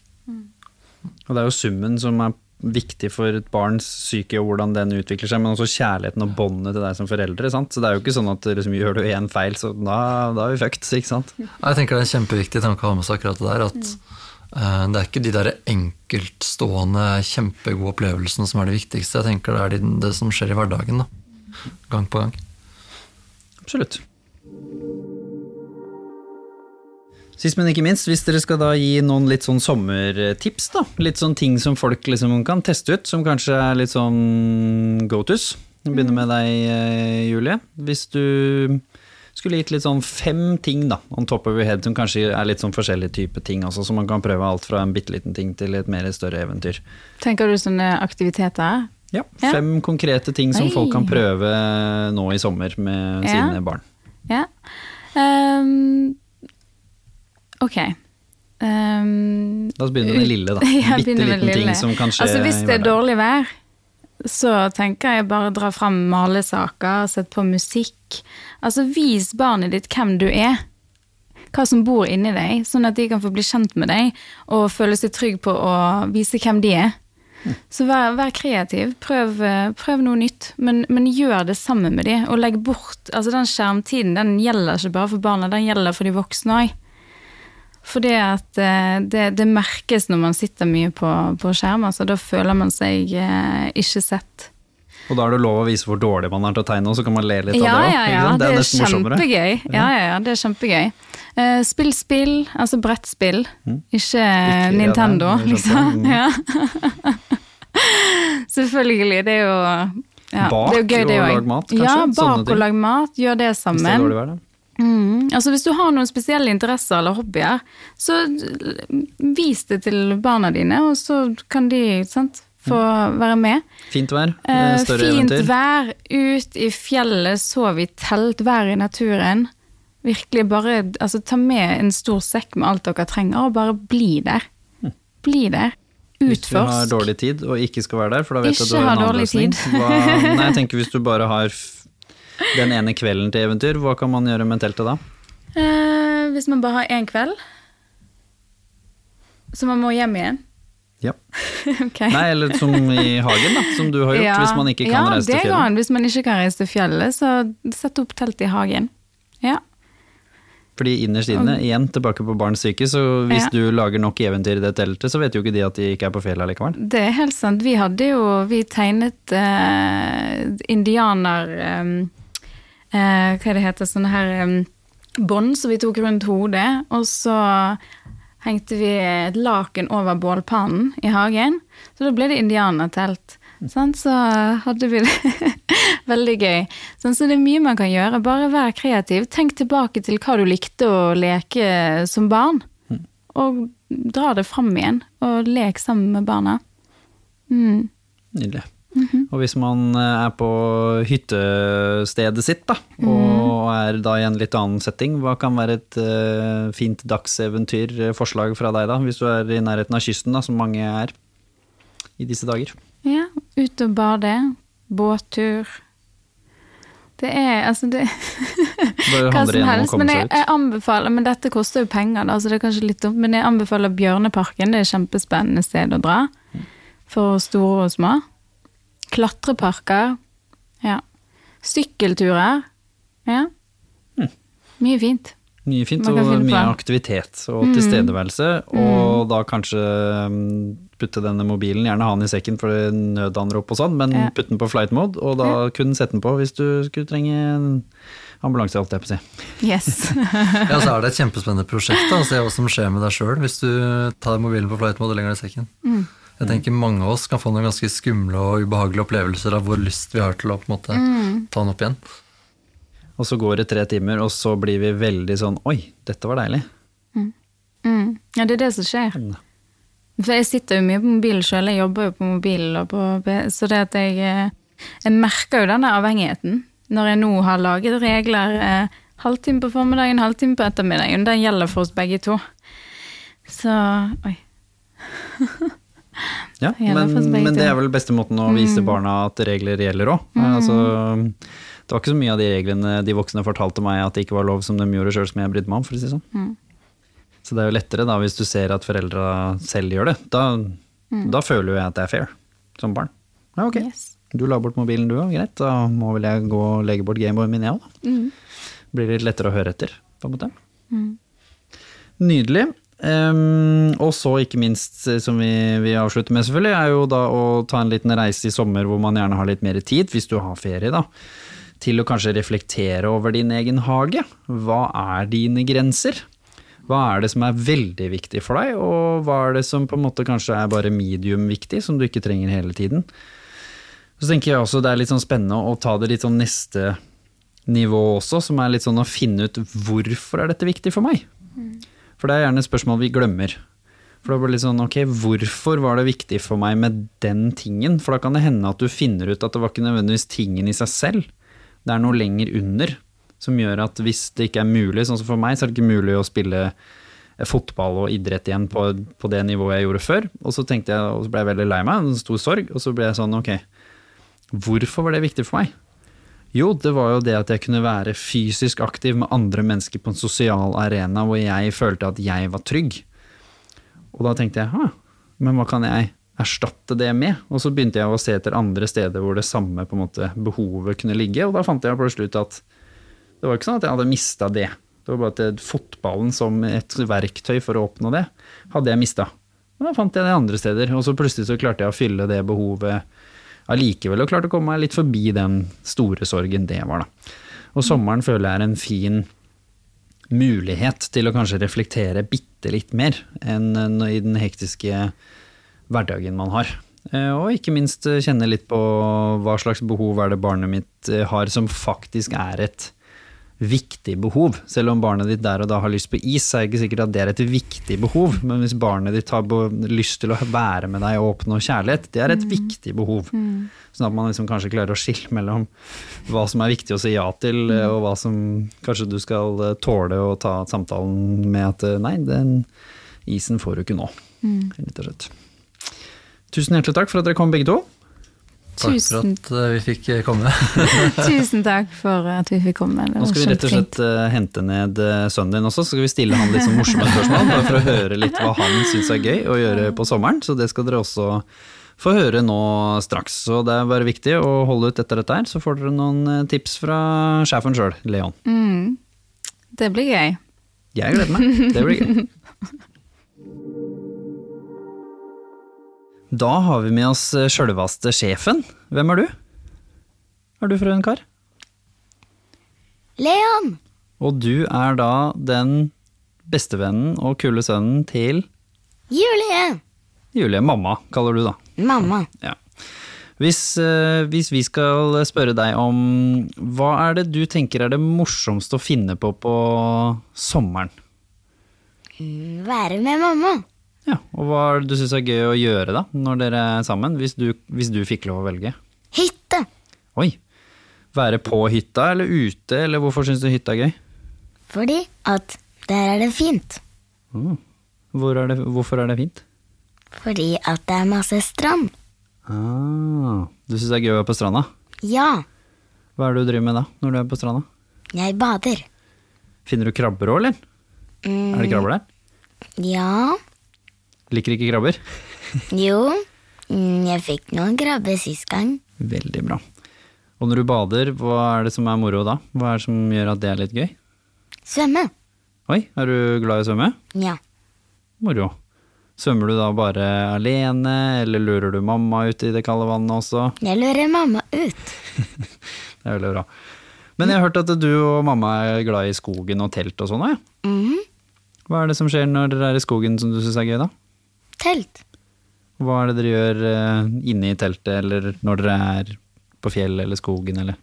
[SPEAKER 1] Og det er jo summen som er viktig for et barns psyke og hvordan den utvikler seg, men også kjærligheten og båndet til deg som foreldre. Sant? Så det er jo ikke sånn at liksom, gjør du én feil, så da, da er vi fucked, ikke sant?
[SPEAKER 2] Jeg tenker det er en kjempeviktig tanke å ha med seg akkurat det der. At eh, det er ikke de der enkeltstående, kjempegode opplevelsene som er det viktigste. Jeg tenker det er det som skjer i hverdagen. da. Gang på gang.
[SPEAKER 1] Absolutt. Sist, men ikke minst, hvis dere skal da gi noen litt sånn sommertips, da. Litt sånn ting som folk liksom kan teste ut, som kanskje er litt sånn go tos. Vi begynner med deg, eh, Julie. Hvis du skulle gitt litt sånn fem ting da, on top of your head, som kanskje er litt sånn forskjellige typer ting, altså, så man kan prøve alt fra en bitte liten ting til et mer større eventyr.
[SPEAKER 3] Tenker du sånne aktiviteter?
[SPEAKER 1] Ja,
[SPEAKER 3] Ja.
[SPEAKER 1] fem konkrete ting som
[SPEAKER 3] Oi.
[SPEAKER 1] folk kan prøve nå i sommer med
[SPEAKER 3] Ja.
[SPEAKER 1] sine barn.
[SPEAKER 3] Ja. Um, ok. Um,
[SPEAKER 1] La oss begynne med det lille, da.
[SPEAKER 3] Ja,
[SPEAKER 1] Bitte liten ting som kan skje
[SPEAKER 3] Altså Hvis det er dårlig vær, så tenker jeg bare dra fram malesaker, sett på musikk. Altså Vis barnet ditt hvem du er. Hva som bor inni deg, sånn at de kan få bli kjent med deg og føle seg trygg på å vise hvem de er. Så vær, vær kreativ. Prøv, eh, prøv noe nytt, men, men gjør det sammen med de, og legg bort Altså Den skjermtiden den gjelder ikke bare for barna, den gjelder for de voksne òg. For det at eh, det, det merkes når man sitter mye på, på skjerm, altså da føler man seg eh, ikke sett.
[SPEAKER 1] Og da er det lov å vise hvor dårlig man er til å tegne, og så kan man le litt
[SPEAKER 3] Ja,
[SPEAKER 1] av det òg.
[SPEAKER 3] ja, ja, det
[SPEAKER 1] Det
[SPEAKER 3] er, kjempegøy. Ja, ja, ja, det er kjempegøy. Eh, spill spill, altså brettspill, ikke,
[SPEAKER 1] Ikke-
[SPEAKER 3] Nintendo,
[SPEAKER 1] ja,
[SPEAKER 3] liksom.
[SPEAKER 1] mm.
[SPEAKER 3] Ja. Selvfølgelig, det er jo ja,
[SPEAKER 1] Bak
[SPEAKER 3] det er jo gøy, det
[SPEAKER 1] og lag mat, kanskje?
[SPEAKER 3] Ja, bak og lag mat, gjør det sammen.
[SPEAKER 1] Hvis det er dårlig vær, da.
[SPEAKER 3] Mm. Altså Hvis du har noen spesielle interesser eller hobbyer, så vis det til barna dine, og så kan de sant, få være med.
[SPEAKER 1] Fint vær,
[SPEAKER 3] Eh,
[SPEAKER 1] større
[SPEAKER 3] fint
[SPEAKER 1] eventyr.
[SPEAKER 3] vær, ut i fjellet, sov i telt, vær i naturen. Virkelig bare altså, ta med en stor sekk med alt dere trenger, og bare bli der. Bli der. Utforsk.
[SPEAKER 1] Hvis du har dårlig tid og ikke skal være der, for da vet du at du har en annen løsning. Hva, nei, jeg tenker hvis du bare har den ene kvelden til eventyr, hva kan man gjøre med teltet da?
[SPEAKER 3] Eh, hvis man bare har én kveld, så man må hjem igjen.
[SPEAKER 1] Ja.
[SPEAKER 3] okay.
[SPEAKER 1] Nei, eller som i hagen, da, som du har gjort, hvis man ikke kan
[SPEAKER 3] ja,
[SPEAKER 1] reise til fjellet.
[SPEAKER 3] Ja, det går an. Hvis man ikke kan reise til fjellet, så sett opp telt i hagen. Ja.
[SPEAKER 1] Fordi innerst inne, igjen tilbake på barns syke, så hvis
[SPEAKER 3] Ja.
[SPEAKER 1] du lager nok eventyr i det teltet, så vet jo ikke de at de ikke er på fjellet likevel.
[SPEAKER 3] Det er helt sant. Vi hadde jo Vi tegnet eh, indianer eh, eh, Hva det heter Sånne her um, bånd som vi tok rundt hodet, og så hengte vi et laken over bålpannen i hagen. Så da ble det indianertelt. Sånn, Så hadde vi det veldig gøy. Sånn, så det er mye man kan gjøre. Bare vær kreativ. Tenk tilbake til hva du likte å leke som barn. Og dra det fram igjen, og lek sammen med barna. Mm.
[SPEAKER 1] Nydelig.
[SPEAKER 3] Mhm.
[SPEAKER 1] Og hvis man eh, er på hyttestedet sitt, da,
[SPEAKER 3] Mhm.
[SPEAKER 1] og er da i en litt annen setting, hva kan være et uh, fint dagseventyr, eh, fra deg da, hvis du er i nærheten av kysten, da, som mange er i disse dager?
[SPEAKER 3] Ja, ut og bade. Båttur. Det er altså det Hva som helst. Men jeg, jeg anbefaler Men dette koster jo penger, da, så det er kanskje litt dumt. Men jeg anbefaler Bjørneparken. Det er et kjempespennende sted å dra. For store og små. Klatreparker. Ja. Sykkelturer. Ja. Mye fint.
[SPEAKER 1] Mye fint og mye.
[SPEAKER 3] Mm.
[SPEAKER 1] aktivitet og tilstedeværelse, og da kanskje mm, putte denne mobilen, gjerne ha den i sekken for nødanrop og sånn, men
[SPEAKER 3] Ja.
[SPEAKER 1] putte den på flight mode, og da kunne sette den på hvis du skulle trenge en ambulanse, holdt jeg på å si.
[SPEAKER 3] Yes.
[SPEAKER 2] Ja, så er det et kjempespennende prosjekt da, å se hva som skjer med deg sjøl hvis du tar mobilen på flight mode og legger den i sekken.
[SPEAKER 3] Mm.
[SPEAKER 2] Jeg tenker mange av oss kan få noen ganske skumle og ubehagelige opplevelser av hvor lyst vi har til å på en måte ta den opp igjen.
[SPEAKER 1] Og så går det tre timer, og så blir vi veldig sånn Oi, dette var deilig.
[SPEAKER 3] Mm. Ja, det er det som skjer. For jeg sitter jo mye på mobilen sjøl, jeg jobber jo på mobilen, på, så det at jeg eh, Jeg merker jo denne avhengigheten når jeg nå har laget regler eh, halvtime på formiddagen, halvtime på ettermiddagen. Det gjelder for oss begge to. Så Oi.
[SPEAKER 1] Ja, men, men det er vel beste måten å vise barna at regler gjelder òg. Altså, det var ikke så mye av de reglene de voksne fortalte meg at det ikke var lov som de gjorde sjøl, som jeg brydde meg om. for å si sånn. Mm. Så det er jo lettere da hvis du ser at foreldra selv gjør det. Da, da føler jo jeg at det er fair som barn. Ja, ok.
[SPEAKER 3] Yes.
[SPEAKER 1] Du la bort mobilen du òg, greit. Da må vel jeg gå og legge bort Gameboyen min, jeg òg, da. Blir litt lettere å høre etter, på en måte. Nydelig. Ehm, og så ikke minst, eh, som vi, vi avslutter med selvfølgelig, er jo da å ta en liten reise i sommer hvor man gjerne har litt mer tid, hvis du har ferie, da. Til å kanskje reflektere over din egen hage. Hva er dine grenser? Hva er det som er veldig viktig for deg, og hva er det som på en måte kanskje er bare medium viktig, som du ikke trenger hele tiden? Så tenker jeg også det er litt sånn spennende å ta det litt sånn neste nivå også, som er litt sånn å finne ut hvorfor er dette viktig for meg? For det er gjerne spørsmål vi glemmer. For da blir det litt sånn, ok, hvorfor var det viktig for meg med den tingen? For da kan det hende at du finner ut at det var ikke nødvendigvis tingen i seg selv. Det er noe lenger under som gjør at hvis det ikke er mulig, sånn som for meg, så er det ikke mulig å spille eh, fotball og idrett igjen på, på det nivået jeg gjorde før. Og så tenkte jeg, og så ble jeg veldig lei meg, en stor sorg, og så ble jeg sånn, ok, hvorfor var det viktig for meg? Jo, det var jo det at jeg kunne være fysisk aktiv med andre mennesker på en sosial arena hvor jeg følte at jeg var trygg. Og da tenkte jeg, «Hæ, men hva kan jeg erstatte det med? Og så begynte jeg å se etter andre steder hvor det samme måte behovet kunne ligge, og da fant jeg plutselig ut at det var ikke sånn at jeg hadde mista det. Det var bare at fotballen som et verktøy for å oppnå det, hadde jeg mista. Men da fant jeg det andre steder, og så plutselig så klarte jeg å fylle det behovet allikevel, og klarte å komme meg litt forbi den store sorgen det var, da. Og sommeren føler jeg er en fin mulighet til å kanskje reflektere bitte litt mer enn enn i den hektiske hverdagen man har. Eh, Og ikke minst eh, kjenne litt på hva slags behov er det barnet mitt eh, har som faktisk er et viktig behov. Selv om barnet ditt der og da har lyst på is, er det ikke sikkert at det er et viktig behov. Men hvis barnet ditt har lyst til å være med deg og oppnå kjærlighet, det er et viktig behov. Sånn at man liksom kanskje klarer å skille mellom hva som er viktig å si ja til, mm. og hva som kanskje du skal eh, tåle å ta samtalen med at eh, nei, den isen får du ikke nå. Rett og slett. Tusen hjertelig takk for at dere kom begge to.
[SPEAKER 2] Takk
[SPEAKER 3] Tusen,
[SPEAKER 2] for at eh, vi fikk eh, komme.
[SPEAKER 3] tusen takk for at vi fikk komme. Det
[SPEAKER 1] Nå skal vi rett og slett eh, hente ned sønnen din også, så skal vi stille han litt sånn morsomme spørsmål, bare for å høre litt hva han syns er gøy å gjøre på sommeren. Så det skal dere også få høre nå straks. Så det er bare viktig å holde ut etter dette her, så får dere noen tips fra sjefen sjøl, Leon.
[SPEAKER 3] Mm. Det blir gøy.
[SPEAKER 1] Jeg gleder meg. Det blir gøy. Da har vi med oss sjølvaste sjølveste sjefen. Hvem er du? Er du frøken Kar?
[SPEAKER 4] Leon!
[SPEAKER 1] Og du er da den bestevennen og kule sønnen til
[SPEAKER 4] Julie!
[SPEAKER 1] Julie. Mamma, kaller du da.
[SPEAKER 4] Mamma.
[SPEAKER 1] Ja. Hvis, eh, hvis vi skal spørre deg om hva er det du tenker er det morsomste å finne på på sommeren?
[SPEAKER 4] Mm, Være med mamma.
[SPEAKER 1] Ja, og hva er det du syns er gøy å gjøre da, når dere er sammen, hvis du, hvis du fikk lov å velge?
[SPEAKER 4] Hytte.
[SPEAKER 1] Oi, være på hytta eller ute, eller hvorfor syns du hytta er gøy?
[SPEAKER 4] Fordi at der er det fint.
[SPEAKER 1] Hvor er det, hvorfor er det fint?
[SPEAKER 4] Fordi at det er masse strand.
[SPEAKER 1] Ah, du syns det er gøy å være på stranda?
[SPEAKER 4] Ja,
[SPEAKER 1] Hva er det du driver med da, når du er på stranda?
[SPEAKER 4] jeg bader.
[SPEAKER 1] Finner du krabber òg, eller?
[SPEAKER 4] Mm,
[SPEAKER 1] Er det krabber der?
[SPEAKER 4] Ja,
[SPEAKER 1] Liker ikke krabber?
[SPEAKER 4] jo. Mm, Jeg fikk noen krabber sist gang.
[SPEAKER 1] Veldig bra. Og når du bader, hva er det som er moro da? Hva er det som gjør at det er litt gøy?
[SPEAKER 4] Svømme.
[SPEAKER 1] Oi, er du glad i å svømme?
[SPEAKER 4] Ja.
[SPEAKER 1] Moro. Svømmer du da bare alene, eller lurer du mamma ut i det kalde vannet også?
[SPEAKER 4] Jeg lurer mamma ut.
[SPEAKER 1] Det er veldig bra. Men jeg har hørt at du og mamma er glad i skogen og telt og sånn òg, ja.
[SPEAKER 4] Mhm.
[SPEAKER 1] Hva er det som skjer når dere er i skogen som du syns er gøy, da?
[SPEAKER 4] Telt.
[SPEAKER 1] Hva er det dere gjør uh, inne i teltet, eller når dere er på fjellet eller skogen, eller?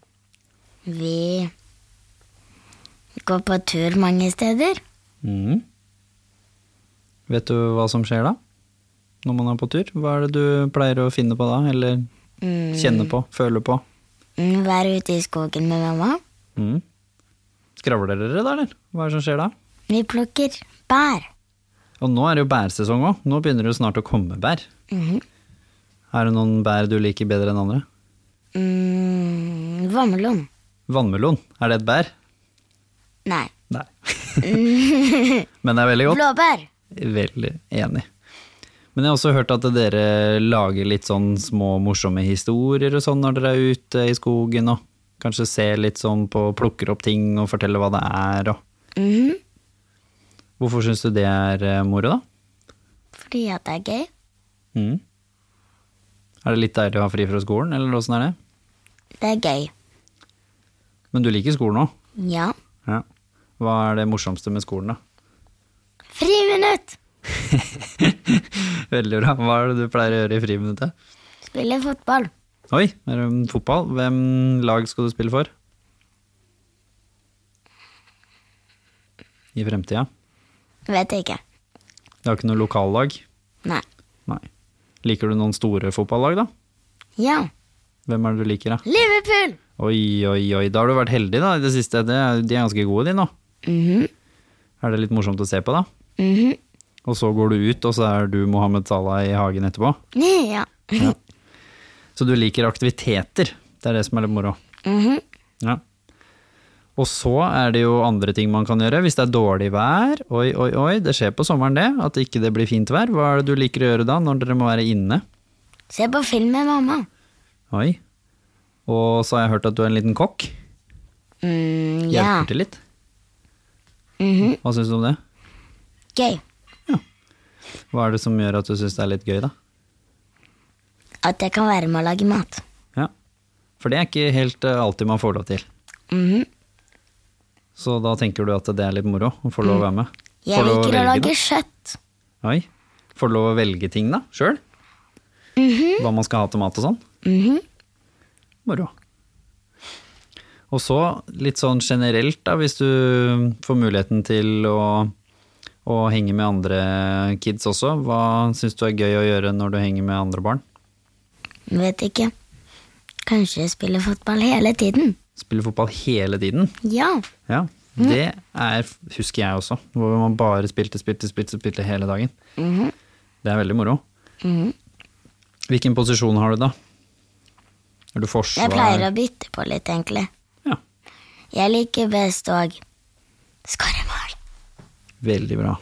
[SPEAKER 4] Vi går på tur mange steder.
[SPEAKER 1] Mm. Vet du hva som skjer da? Når man er på tur? Hva er det du pleier å finne på da, eller kjenne på, føle på?
[SPEAKER 4] Mm, Være ute i skogen med mamma.
[SPEAKER 1] Mm. Skravler dere da, eller? Hva er det som skjer da?
[SPEAKER 4] Vi plukker bær.
[SPEAKER 1] Og nå er det jo bærsesong òg. Nå begynner det jo snart å komme bær.
[SPEAKER 4] Mhm.
[SPEAKER 1] Er det noen bær du liker bedre enn andre?
[SPEAKER 4] Mm, vannmelon.
[SPEAKER 1] Vannmelon, er det et bær?
[SPEAKER 4] Nei.
[SPEAKER 1] Nei. Men det er veldig godt.
[SPEAKER 4] Blåbær.
[SPEAKER 1] Veldig enig. Men jeg har også hørt at dere lager litt sånn små morsomme historier og sånn når dere er ute i skogen og kanskje ser litt sånn på, plukker opp ting og forteller hva det er og
[SPEAKER 4] Mhm.
[SPEAKER 1] Hvorfor syns du det er eh, moro, da?
[SPEAKER 4] Fordi at det er gøy.
[SPEAKER 1] Mm. Er det litt deilig å ha fri fra skolen, eller åssen er det?
[SPEAKER 4] Det er gøy.
[SPEAKER 1] Men du liker skolen òg?
[SPEAKER 4] Ja.
[SPEAKER 1] Ja. Hva er det morsomste med skolen, da?
[SPEAKER 4] Friminutt!
[SPEAKER 1] Veldig bra. Hva er det du pleier å gjøre i friminuttet?
[SPEAKER 4] Spille fotball.
[SPEAKER 1] Oi, er det fotball? Hvem lag skal du spille for? I fremtida?
[SPEAKER 4] Vet jeg ikke.
[SPEAKER 1] Du har ikke noe lokallag?
[SPEAKER 4] Nei.
[SPEAKER 1] Nei. Liker du noen store fotballag, da?
[SPEAKER 4] Ja.
[SPEAKER 1] Hvem er det du liker, da?
[SPEAKER 4] Liverpool!
[SPEAKER 1] Oi, oi, oi. Da har du vært heldig, da, i det siste. De er ganske gode, de nå.
[SPEAKER 4] Mhm.
[SPEAKER 1] Er det litt morsomt å se på, da?
[SPEAKER 4] Mhm.
[SPEAKER 1] Og så går du ut, og så er du Mohammed Salah i hagen etterpå?
[SPEAKER 4] Ja.
[SPEAKER 1] Så du liker aktiviteter. Det er det som er litt moro.
[SPEAKER 4] Mhm.
[SPEAKER 1] Ja. Og så er det jo andre ting man kan gjøre. Hvis det er dårlig vær, oi, oi, oi, det skjer på sommeren det, at ikke det blir fint vær. Hva er det du liker å gjøre da, når dere må være inne?
[SPEAKER 4] Se på film med mamma.
[SPEAKER 1] Oi. Og så har jeg hørt at du er en liten kokk.
[SPEAKER 4] Mm, ja.
[SPEAKER 1] Hjelper til litt.
[SPEAKER 4] Mhm.
[SPEAKER 1] Hva syns du om det?
[SPEAKER 4] Gøy. Ja.
[SPEAKER 1] Hva er det som gjør at du syns det er litt gøy, da?
[SPEAKER 4] At jeg kan være med å lage mat.
[SPEAKER 1] Ja. For det er ikke helt eh, alltid man får lov til.
[SPEAKER 4] Mhm.
[SPEAKER 1] Så da tenker du at det er litt moro å få lov å være med?
[SPEAKER 4] Jeg
[SPEAKER 1] Får
[SPEAKER 4] liker å
[SPEAKER 1] velge,
[SPEAKER 4] lage kjøtt.
[SPEAKER 1] Oi. Får du lov å velge ting, da? Sjøl? Hva man skal ha til mat og sånn?
[SPEAKER 4] Mhm.
[SPEAKER 1] Moro. Og så litt sånn generelt, da, hvis du får muligheten til å, å henge med andre kids også, hva syns du er gøy å gjøre når du henger med andre barn?
[SPEAKER 4] Vet ikke. Kanskje spille fotball hele tiden.
[SPEAKER 1] Spille fotball hele tiden?
[SPEAKER 4] Ja.
[SPEAKER 1] Ja. Det er, husker jeg også, hvor man bare spilte, spilte, spilte, spilte hele dagen. Det er veldig moro. Hvilken posisjon har du da? Er du forsvar?
[SPEAKER 4] Jeg pleier å bytte på litt, egentlig.
[SPEAKER 1] Ja,
[SPEAKER 4] Jeg liker best å skåre mål.
[SPEAKER 1] veldig bra.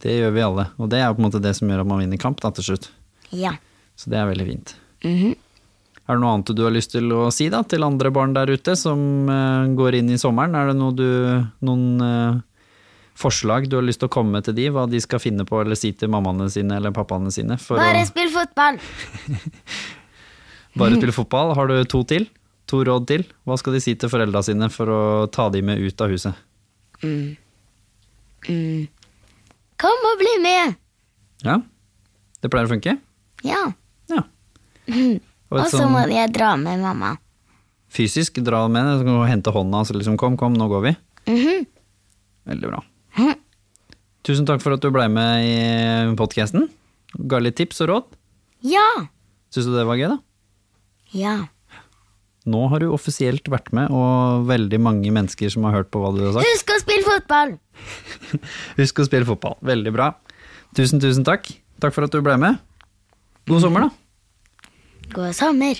[SPEAKER 1] Det gjør vi alle, og det er på en måte det som gjør at man vinner kamp da til slutt.
[SPEAKER 4] Ja.
[SPEAKER 1] Så det er veldig fint.
[SPEAKER 4] Mhm.
[SPEAKER 1] Er det noe annet du har lyst til å si da, til andre barn der ute som eh, går inn i sommeren? Er det noe du, noen eh, forslag du har lyst til å komme med til de, hva de skal finne på eller si til mammaene sine eller pappaene sine?
[SPEAKER 4] Bare
[SPEAKER 1] å
[SPEAKER 4] spill fotball!
[SPEAKER 1] bare spill fotball? Har du to til? To råd til? Hva skal de si til foreldra sine for å ta de med ut av huset?
[SPEAKER 4] Kom og bli med!
[SPEAKER 1] Ja, det pleier å funke?
[SPEAKER 4] Ja.
[SPEAKER 1] Ja. Og
[SPEAKER 4] Og så må
[SPEAKER 1] sånn
[SPEAKER 4] jeg dra med mamma.
[SPEAKER 1] fysisk dra med, så kan du hente hånda, så liksom kom, kom, nå går vi.
[SPEAKER 4] Mhm.
[SPEAKER 1] Veldig bra. Tusen takk for at du ble med i podkasten. Ga litt tips og råd.
[SPEAKER 4] Ja!
[SPEAKER 1] Syns du det var gøy, da?
[SPEAKER 4] Ja.
[SPEAKER 1] Nå har du offisielt vært med, og veldig mange mennesker som har hørt på hva du har sagt.
[SPEAKER 4] Husk å spille fotball!
[SPEAKER 1] Husk å spille fotball. Veldig bra. Tusen, tusen takk. Takk for at du ble med. God sommer, da.
[SPEAKER 4] God sommer.